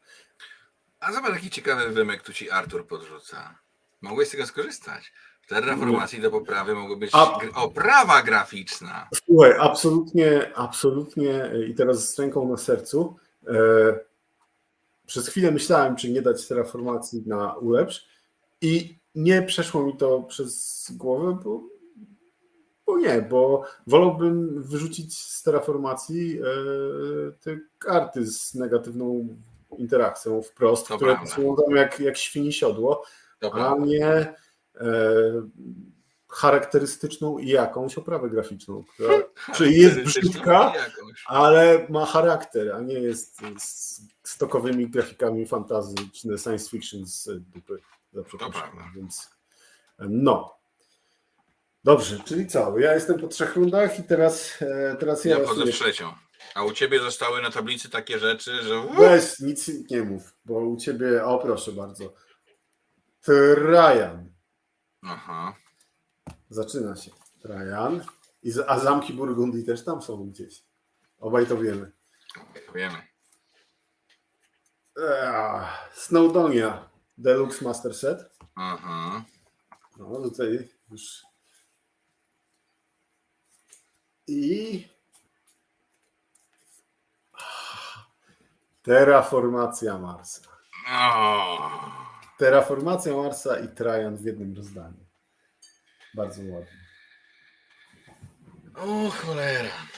A zobacz, jaki ciekawy wymek tu ci Artur podrzuca. Mogłeś z tego skorzystać. W terraformacji do poprawy mogły być A- oprawa graficzna. Słuchaj, absolutnie, absolutnie e, i teraz z ręką na sercu. Przez chwilę myślałem, czy nie dać terraformacji na ulepsz i nie przeszło mi to przez głowę, bo, bo nie, bo wolałbym wyrzucić z terraformacji e, te karty z negatywną interakcją wprost, To które są tam jak, jak świni siodło, a Dobra. nie e, charakterystyczną i jakąś oprawę graficzną, która czyli jest brzydka, ale ma charakter, a nie jest z stokowymi grafikami fantazy czy science fiction z dupy. Za. Więc no. Dobrze, czyli co? Ja jestem po trzech rundach i teraz, e, teraz ja. Ja wchodzę w trzecią. A u ciebie zostały na tablicy takie rzeczy, że. Weź, nic nie mów, bo u ciebie, o proszę bardzo. Trajan. Aha. Zaczyna się. Trajan. I A zamki Burgundii też tam są gdzieś. Obaj to wiemy. Wiemy. Eee, Snowdonia Deluxe Master Set. Aha. No tutaj już. I. Terraformacja Marsa. O. Terraformacja Marsa i Trajan w jednym rozdaniu. Bardzo ładnie. O cholera.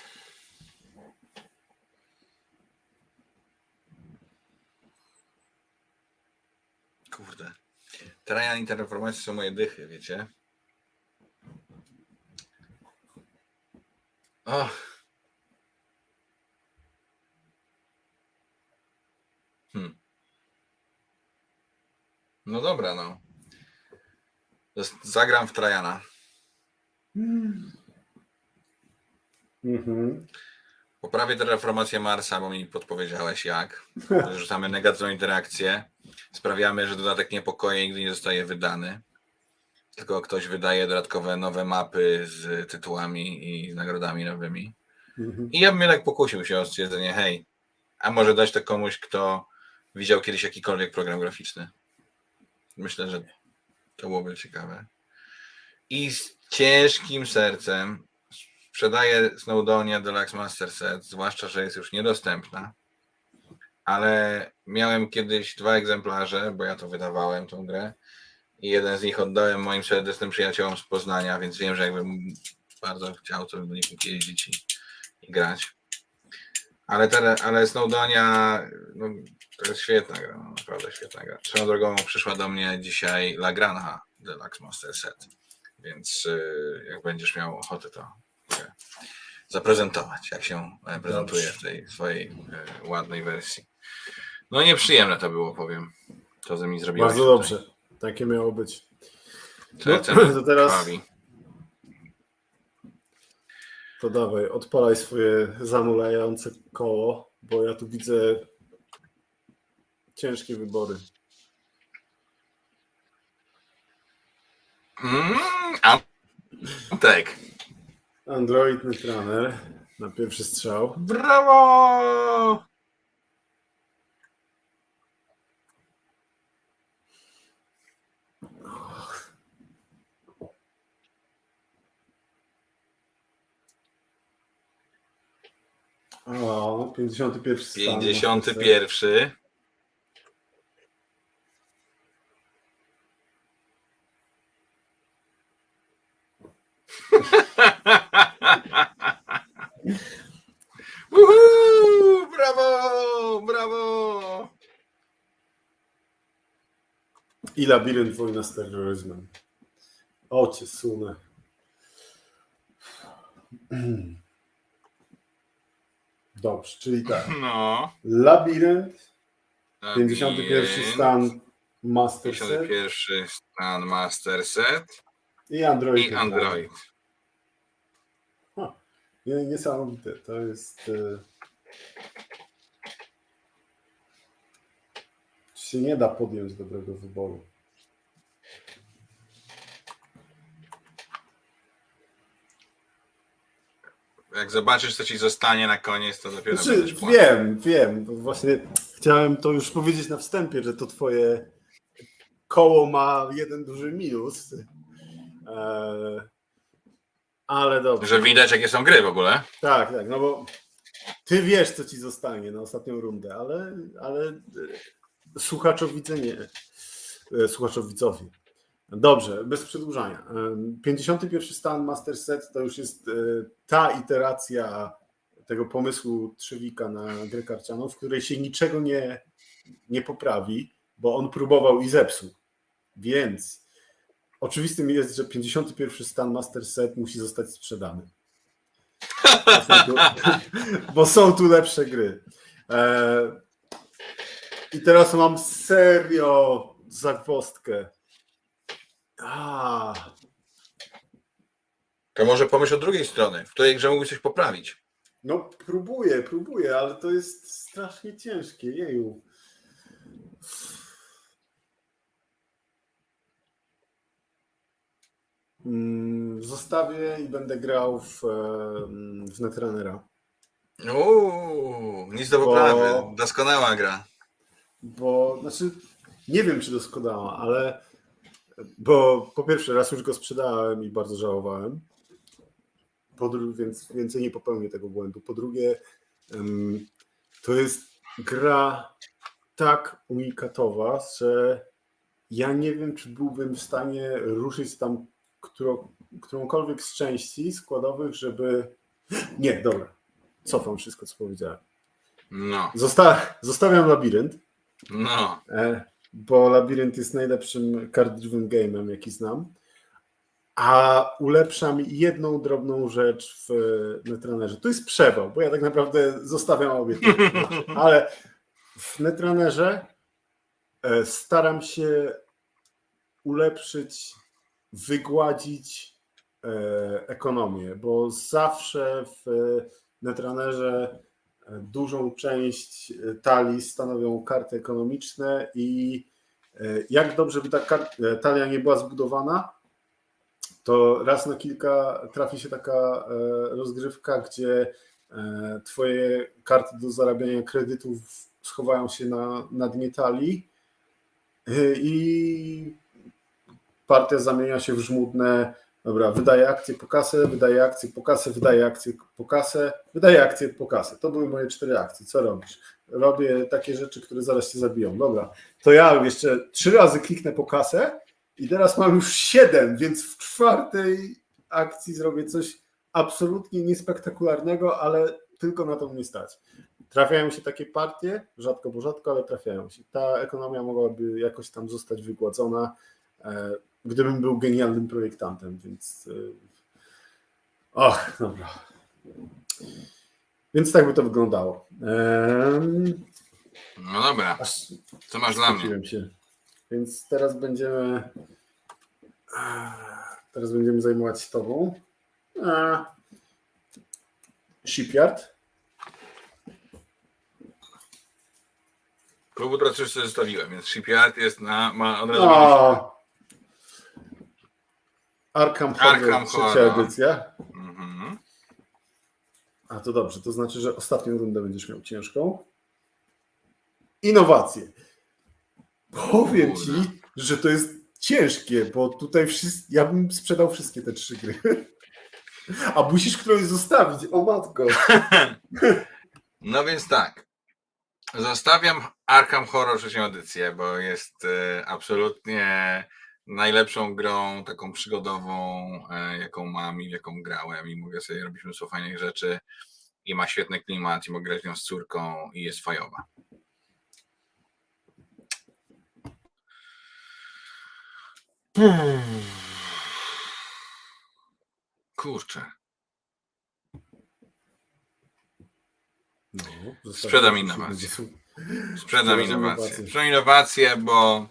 Kurde. Trajan i terraformacja są moje dychy, wiecie? Ach. Hmm. No dobra, no. Zagram w Trajana. Mhm. Poprawię terraformację Marsa, bo mi podpowiedziałeś jak. [LAUGHS] Rzucamy negatywną interakcję. Sprawiamy, że dodatek niepokoje nigdy nie zostaje wydany. Tylko ktoś wydaje dodatkowe nowe mapy z tytułami i nagrodami nowymi. Mhm. I ja bym jednak pokusił się o stwierdzenie, hej, a może dać to komuś, kto widział kiedyś jakikolwiek program graficzny. Myślę, że to byłoby ciekawe. I z ciężkim sercem sprzedaję Snowdonia Deluxe Master Set, zwłaszcza, że jest już niedostępna. Ale miałem kiedyś dwa egzemplarze, bo ja to wydawałem, tą grę. I jeden z nich oddałem moim serdecznym przyjaciołom z Poznania, więc wiem, że jakbym bardzo chciał, to bym do nich mógł jeździć i, i grać. Ale, ale Snowdonia no, to jest świetna gra, no, naprawdę świetna gra. Swoją drogą przyszła do mnie dzisiaj La Granja Deluxe Master Set, więc y, jak będziesz miał ochotę, to mogę zaprezentować, jak się e, prezentuje w tej swojej e, ładnej wersji. No nieprzyjemne to było, powiem. To, że mi zrobiłeś Bardzo tutaj. dobrze. Takie miało być. No, [CLEARS THROAT] to teraz-. To dawaj, odpalaj swoje zamulające koło, bo ja tu widzę ciężkie wybory. Mm, Antek. Android Netrunner na pierwszy strzał. Brawo! O, 51 stan. 51. Uhu, brawo, brawo. I labirynt wojna z terroryzmem. O, cię sunę. Dobrze, czyli tak. No. Labirynt, 51 Labirynt, stan Master Set 51 stan Master Set i Android. i. Android. Nie- Niesamowite. To jest. e, się nie da podjąć dobrego wyboru. Jak zobaczysz, co ci zostanie na koniec, to dopiero Znaczy, wiem, wiem. Właśnie chciałem to już powiedzieć na wstępie, że to twoje koło ma jeden duży minus. E, ale dobrze. Że widać, jakie są gry w ogóle. Tak, tak, no bo ty wiesz, co ci zostanie na ostatnią rundę, ale, ale e, słuchaczowidze nie. E, Słuchaczowidzowi. Dobrze, bez przedłużania. Em, 51 stan Master Set to już jest e, ta iteracja tego pomysłu Trzewika na grę karcianą, w której się niczego nie, nie poprawi, bo on próbował i zepsuł. Więc oczywistym jest, że 51 stan Master Set musi zostać sprzedany. [LAUGHS] Bo są tu, lepsze gry. E, I teraz mam serio zagwozdkę. A, To może pomyśl o drugiej strony, w której grze mógłbyś coś poprawić. no próbuję, próbuję, ale to jest strasznie ciężkie. Jeju. Zostawię i będę grał w, em, w Netrunnera. Uuu, nic do Bo- poprawy. Doskonała gra. Bo, znaczy, nie wiem, czy doskonała, ale bo po pierwsze, raz już go sprzedałem i bardzo żałowałem. Po drugie, więc więcej nie popełnię tego błędu. Po drugie, to jest gra tak unikatowa, że ja nie wiem, czy byłbym w stanie ruszyć tam którą, którąkolwiek z części składowych, żeby. Nie, dobra. Cofam wszystko, co powiedziałem. No, Zosta- zostawiam labirynt. no. E, bo Labirynt jest najlepszym card-driven game'em, jaki znam. A ulepszam jedną drobną rzecz w Netrunnerze. To jest przewał, bo ja tak naprawdę zostawiam obie. [LAUGHS] Ale w Netrunnerze e, staram się ulepszyć, wygładzić e, ekonomię, bo zawsze w Netrunnerze e, dużą część e, talii stanowią karty ekonomiczne i e, jak dobrze by ta e, talia nie była zbudowana, to raz na kilka trafi się taka e, rozgrywka, gdzie e, twoje karty do zarabiania kredytów schowają się na, na dnie talii. E, i partia zamienia się w żmudne, dobra, wydaje akcję po kasę, wydaje akcję po kasę, wydaje akcję po kasę, wydaje akcję po kasę. To były moje cztery akcje. Co robisz? Robię takie rzeczy, które zaraz cię zabiją. Dobra, to ja jeszcze trzy razy kliknę po kasę i teraz mam już siedem, więc w czwartej akcji zrobię coś absolutnie niespektakularnego, ale tylko na to mnie stać. Trafiają się takie partie, rzadko bo rzadko, ale trafiają się. Ta ekonomia mogłaby jakoś tam zostać wygładzona, e, gdybym był genialnym projektantem, więc. e, Och, dobra. Więc tak by to wyglądało. Em, No dobra, co masz dla mnie? się. Więc teraz będziemy. Teraz będziemy zajmować się tobą. A, Shipyard. Klubu teraz już sobie zostawiłem, więc Shipyard jest na, ma od razu. Arkham Horror, Arkham trzecia Horror. edycja. Mhm. A to dobrze, to znaczy, że ostatnią rundę będziesz miał ciężką. Innowacje. Powiem Kurde. ci, że to jest ciężkie, bo tutaj wszyscy, ja bym sprzedał wszystkie te trzy gry. A musisz którąś zostawić, o matko. [LAUGHS] No więc tak. Zostawiam Arkham Horror trzecią edycję, bo jest e, absolutnie najlepszą grą taką przygodową, e, jaką mam i jaką grałem i mogę sobie robić mnóstwo fajnych rzeczy i ma świetny klimat i mogę grać nią z córką i jest fajowa. Kurczę. No, Sprzedam innowacje. Sprzedam innowacje. Sprzedam innowacje, bo,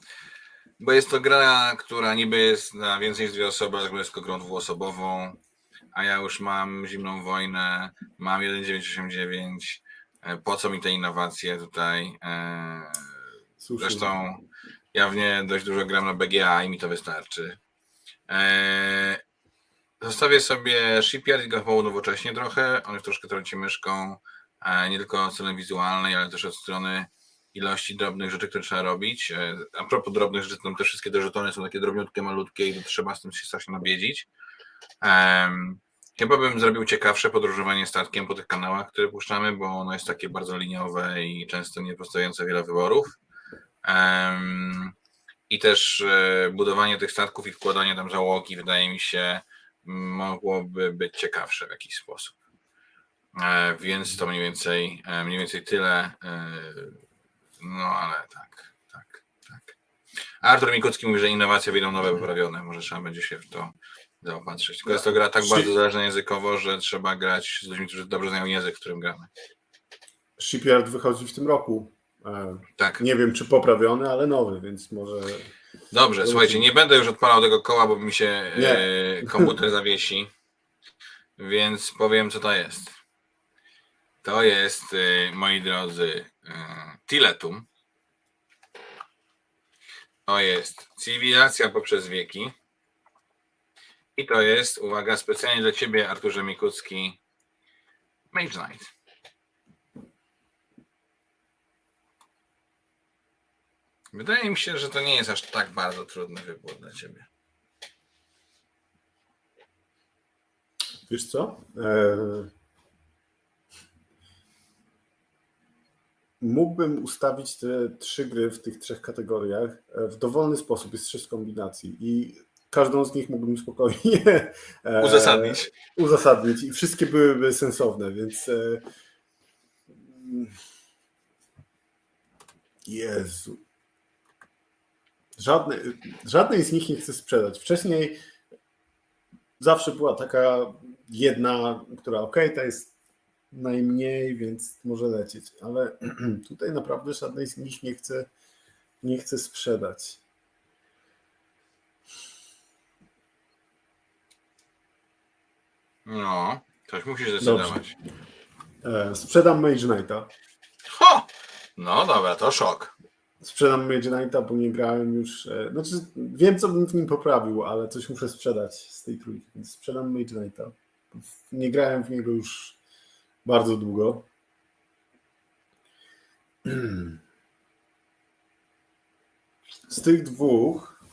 bo jest to gra, która niby jest na więcej niż dwie osoby, ale jest tylko grą dwuosobową, a ja już mam Zimną Wojnę, mam 1989, e, po co mi te innowacje tutaj? E, Słusznie. Zresztą ja w nie dość dużo gram na BGA i mi to wystarczy. E, Zostawię sobie Shipyard i go chyba nowocześnie trochę. On już troszkę trąci myszką, nie tylko od strony wizualnej, ale też od strony ilości drobnych rzeczy, które trzeba robić. E, A propos drobnych rzeczy, to te wszystkie te żetony są takie drobniutkie, malutkie i to trzeba z tym się strasznie nabiedzić. Em, Chyba bym zrobił ciekawsze podróżowanie statkiem po tych kanałach, które puszczamy, bo ono jest takie bardzo liniowe i często nie pozostawiające wiele wyborów. Em, I też e, budowanie tych statków i wkładanie tam załogi wydaje mi się mogłoby być ciekawsze w jakiś sposób. E, Więc to mniej więcej, mniej więcej tyle. No ale tak, tak, tak. Artur Mikucki mówi, że innowacje wyjdą nowe, poprawione. Może trzeba będzie się w to zaopatrzyć. Tylko jest to gra tak bardzo zależna językowo, że trzeba grać z ludźmi, którzy dobrze znają język, w którym gramy. Shipyard wychodzi w tym roku. E, Tak. Nie wiem, czy poprawiony, ale nowy, więc może. Dobrze, słuchajcie, nie będę już odpalał tego koła, bo mi się e, komputer [LAUGHS] zawiesi, więc powiem, co to jest. To jest, e, moi drodzy, e, Tiletum. To jest Cywilizacja poprzez wieki. I to jest, uwaga, specjalnie dla Ciebie, Arturze Mikucki, Mage Knight. Wydaje mi się, że to nie jest aż tak bardzo trudny wybór dla Ciebie. Wiesz co? E, Mógłbym ustawić te trzy gry w tych trzech kategoriach e, w dowolny sposób. Jest sześć kombinacji i każdą z nich mógłbym spokojnie [LAUGHS] e, Uzasadnić. uzasadnić i wszystkie byłyby sensowne, więc e, Jezu. Żadne, żadnej z nich nie chcę sprzedać. Wcześniej zawsze była taka jedna, która ok, ta jest najmniej, więc może lecieć. Ale [CLEARS THROAT] tutaj naprawdę żadnej z nich nie chce, nie chce sprzedać. No, coś musisz zdecydować. E, sprzedam Mage Knighta. Ho! No dobra, to szok. Sprzedam Mage Knighta, bo nie grałem już. E, znaczy, wiem, co bym w nim poprawił, ale coś muszę sprzedać z tej trójki, więc sprzedam Mage Knighta. Nie grałem w niego już bardzo długo. Z tych dwóch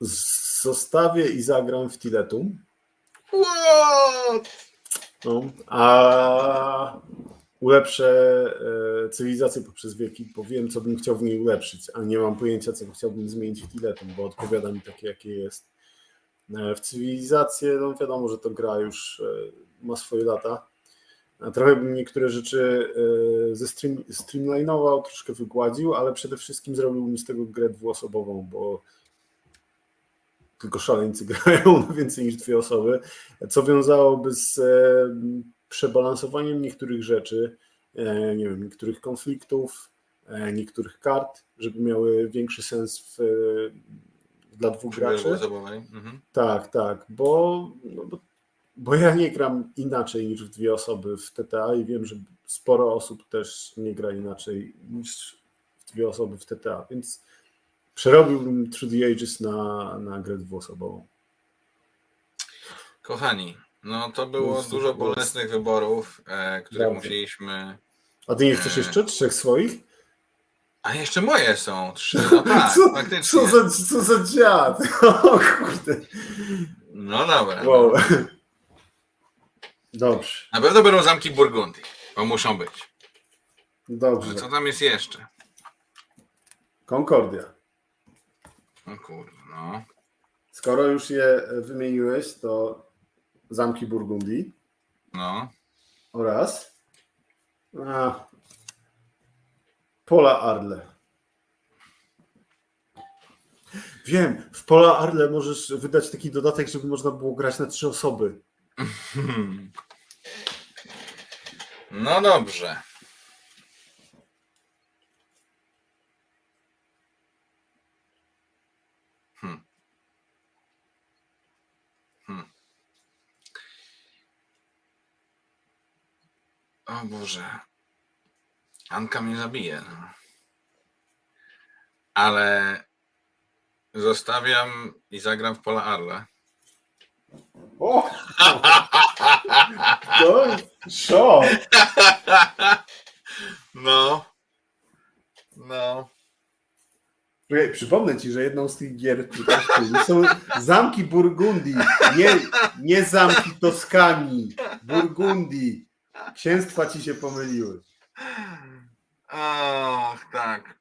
zostawię i zagram w Tiletum. What? No, a ulepszę e, cywilizację poprzez wieki, bo wiem, co bym chciał w niej ulepszyć, a nie mam pojęcia, co chciałbym zmienić w Tiletum, bo odpowiada mi takie, jakie jest. E, w cywilizację, no wiadomo, że to gra już e, ma swoje lata. Trochę bym niektóre rzeczy e, ze stream, streamlinował, troszkę wygładził, ale przede wszystkim zrobił mi z tego grę dwuosobową, bo tylko szaleńcy [LAUGHS] grają na więcej niż dwie osoby, co wiązałoby z e, przebalansowaniem niektórych rzeczy, e, nie wiem, niektórych konfliktów, niektórych kart, żeby miały większy sens w, dla dwóch graczy. Mhm. Tak, tak, bo, no, bo, bo ja nie gram inaczej niż w dwie osoby w TTA i wiem, że sporo osób też nie gra inaczej niż w dwie osoby w TTA, więc przerobiłbym Through the Ages na, na grę dwuosobową. Kochani, no to było Mów, dużo bolesnych wyborów, e, które musieliśmy. A ty nie chcesz Nie. jeszcze trzech swoich? A jeszcze moje są trzy. [LAUGHS] No tak, co, faktycznie. co, za, co za dziad? [LAUGHS] O kurde. No dobra. Wow. Dobrze, Na pewno będą zamki Burgundii, bo muszą być. dobrze. Ale co tam jest jeszcze? Concordia. No no. Skoro już je wymieniłeś, to zamki Burgundii No. oraz a, Pola Arle. Wiem, w Pola Arle możesz wydać taki dodatek, żeby można było grać na trzy osoby. [LAUGHS] No dobrze. Hmm. Hmm. O Boże. Anka mnie zabije. No. Ale zostawiam i zagram w Pola Arle. O! [LAUGHS] To szok! No. No. Czekaj, Przypomnę ci, że jedną z tych gier są zamki Burgundii, nie, nie zamki Toskanii, Burgundii. Księstwa ci się pomyliły. Och, tak.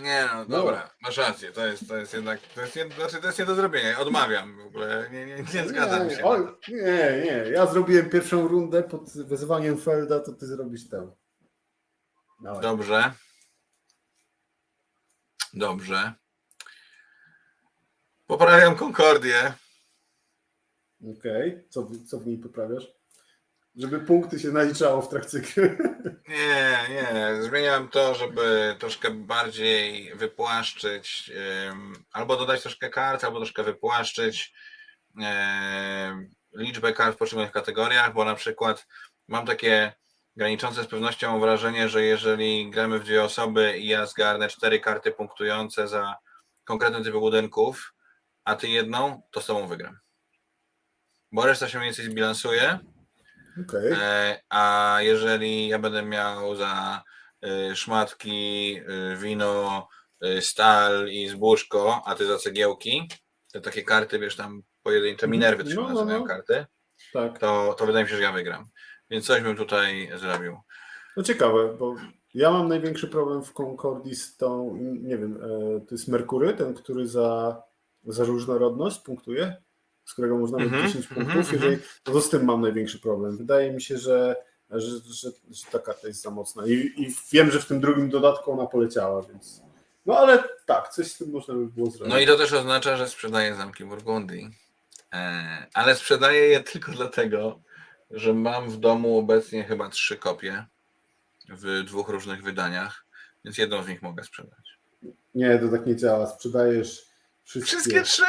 Nie no, dobra, masz rację, to jest, to jest jednak, to jest, nie, znaczy to jest nie do zrobienia, odmawiam w ogóle, nie, nie, nie zgadzam nie, się. to. nie, nie. Ja zrobiłem pierwszą rundę pod wezwaniem Felda, to ty zrobisz tę. Dawaj. Dobrze. Dobrze. Poprawiam Konkordię. Okej, co, w- co w niej poprawiasz? Żeby punkty się naliczało w trakcie gry. Nie, nie. Zmieniam to, żeby troszkę bardziej wypłaszczyć, albo dodać troszkę kart, albo troszkę wypłaszczyć liczbę kart w poszczególnych kategoriach, bo na przykład mam takie graniczące z pewnością wrażenie, że jeżeli gramy w dwie osoby i ja zgarnę cztery karty punktujące za konkretny typ budynków, a ty jedną, to z tobą wygram. Bo reszta się mniej więcej zbilansuje. Okej. E, A jeżeli ja będę miał za y, szmatki, y, wino, stal i zbóżko, a ty za cegiełki, te takie karty, wiesz, tam pojedyncze minerwy to się No, no, nazywają no. karty, Tak. to, to wydaje mi się, że ja wygram. Więc coś bym tutaj zrobił. No ciekawe, bo ja mam największy problem w Concordii z tą, nie wiem, e, to jest Merkury, ten, który za, za różnorodność punktuje, z którego można mieć Mhm, 10 mhm, punktów, mhm. jeżeli, no to z tym mam największy problem. Wydaje mi się, że, że, że, że ta karta jest za mocna I, i wiem, że w tym drugim dodatku ona poleciała, więc no ale tak, coś z tym można by było zrobić. No i to też oznacza, że sprzedaję zamki Burgundii. E, Ale sprzedaję je tylko dlatego, że mam w domu obecnie chyba trzy kopie w dwóch różnych wydaniach, więc jedną z nich mogę sprzedać. Nie, to tak nie działa. Sprzedajesz Wszystkie, Wszystkie trzy?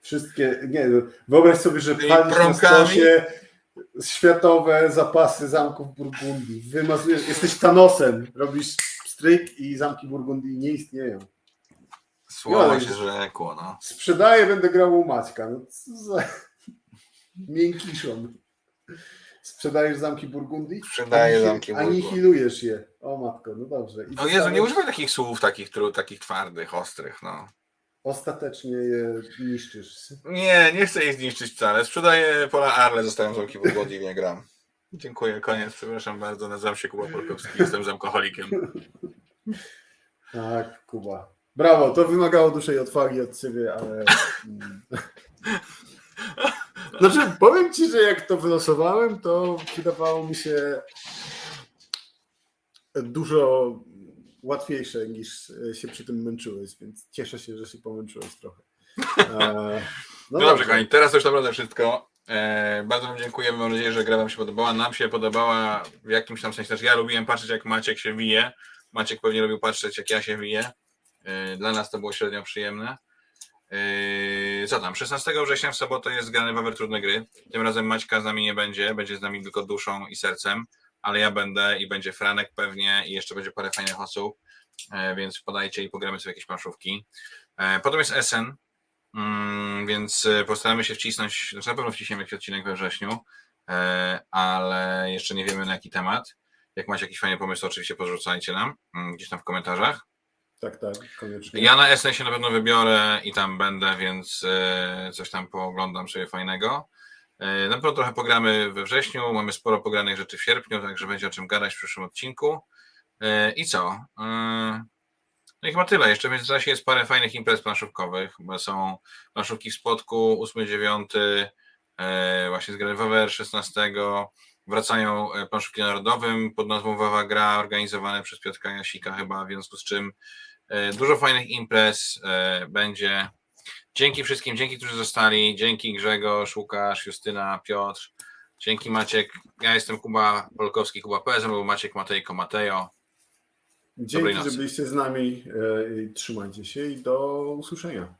Wszystkie nie, no, wyobraź sobie, że palisz na stosie światowe zapasy zamków Burgundii. Wymazujesz, jesteś Thanosem, robisz stryk i zamki Burgundii nie istnieją. Słowo się rzekło, no. Sprzedaję, będę grał u Maćka. No co za... [LAUGHS] Miękiszon. Sprzedajesz zamki Burgundii? Sprzedaję zamki Burgundii. Anihilujesz je. O matko, no dobrze. I O Jezu, nie używaj takich słów, takich, takich twardych, ostrych, no. Ostatecznie je niszczysz. Nie, nie chcę ich zniszczyć wcale. Sprzedaję pola Arle, zostawiam zamki Burgundii i nie gram. Dziękuję, koniec. Przepraszam bardzo, nazywam się Kuba Polkowski, jestem zamkoholikiem. Tak, Kuba. Brawo, to wymagało dużej odwagi od ciebie, ale. Znaczy, powiem ci, że jak to wylosowałem, to wydawało mi się dużo łatwiejsze niż się przy tym męczyłeś, więc cieszę się, że się pomęczyłeś trochę. [LAUGHS] E, No dobrze, kochani, teraz już naprawdę wszystko. E, bardzo Wam dziękujemy, mam nadzieję, że gra Wam się podobała. Nam się podobała w jakimś tam sensie. Znaczy, ja lubiłem patrzeć, jak Maciek się wije. Maciek pewnie lubił patrzeć, jak ja się wiję. E, dla nas to było średnio przyjemne. E, co tam? 16 września w sobotę jest grany Wawer Trudne Gry. Tym razem Maćka z nami nie będzie, będzie z nami tylko duszą i sercem, ale ja będę i będzie Franek pewnie i jeszcze będzie parę fajnych osób, e, więc podajcie i pogramy sobie jakieś planszówki. E, potem jest SN, Mm, więc e, postaramy się wcisnąć, znaczy na pewno wciśniemy jakiś odcinek we wrześniu, ale jeszcze nie wiemy na jaki temat. Jak macie jakiś fajny pomysł, to oczywiście podrzucajcie nam mm, gdzieś tam w komentarzach. Tak, tak, koniecznie. Ja na SN się na pewno wybiorę i tam będę, więc coś tam pooglądam sobie fajnego. E, Na pewno trochę pogramy we wrześniu, mamy sporo pogranych rzeczy w sierpniu, także będzie o czym gadać w przyszłym odcinku. E, I co? E, No i chyba tyle. Jeszcze w międzyczasie jest parę fajnych imprez planszówkowych, są planszówki w Spodku 8-9, e, właśnie z gry Wawer 16. Wracają planszówki narodowym pod nazwą Wawa Gra, organizowane przez Piotrka Jasika chyba, w związku z czym dużo fajnych imprez będzie. Dzięki wszystkim, dzięki, którzy zostali. Dzięki Grzegorz, Łukasz, Justyna, Piotr. Dzięki Maciek. Ja jestem Kuba Polkowski, Kuba PSM, był Maciek Matejko Matejo. Dzięki, że byliście z nami. e, i Trzymajcie się i do usłyszenia.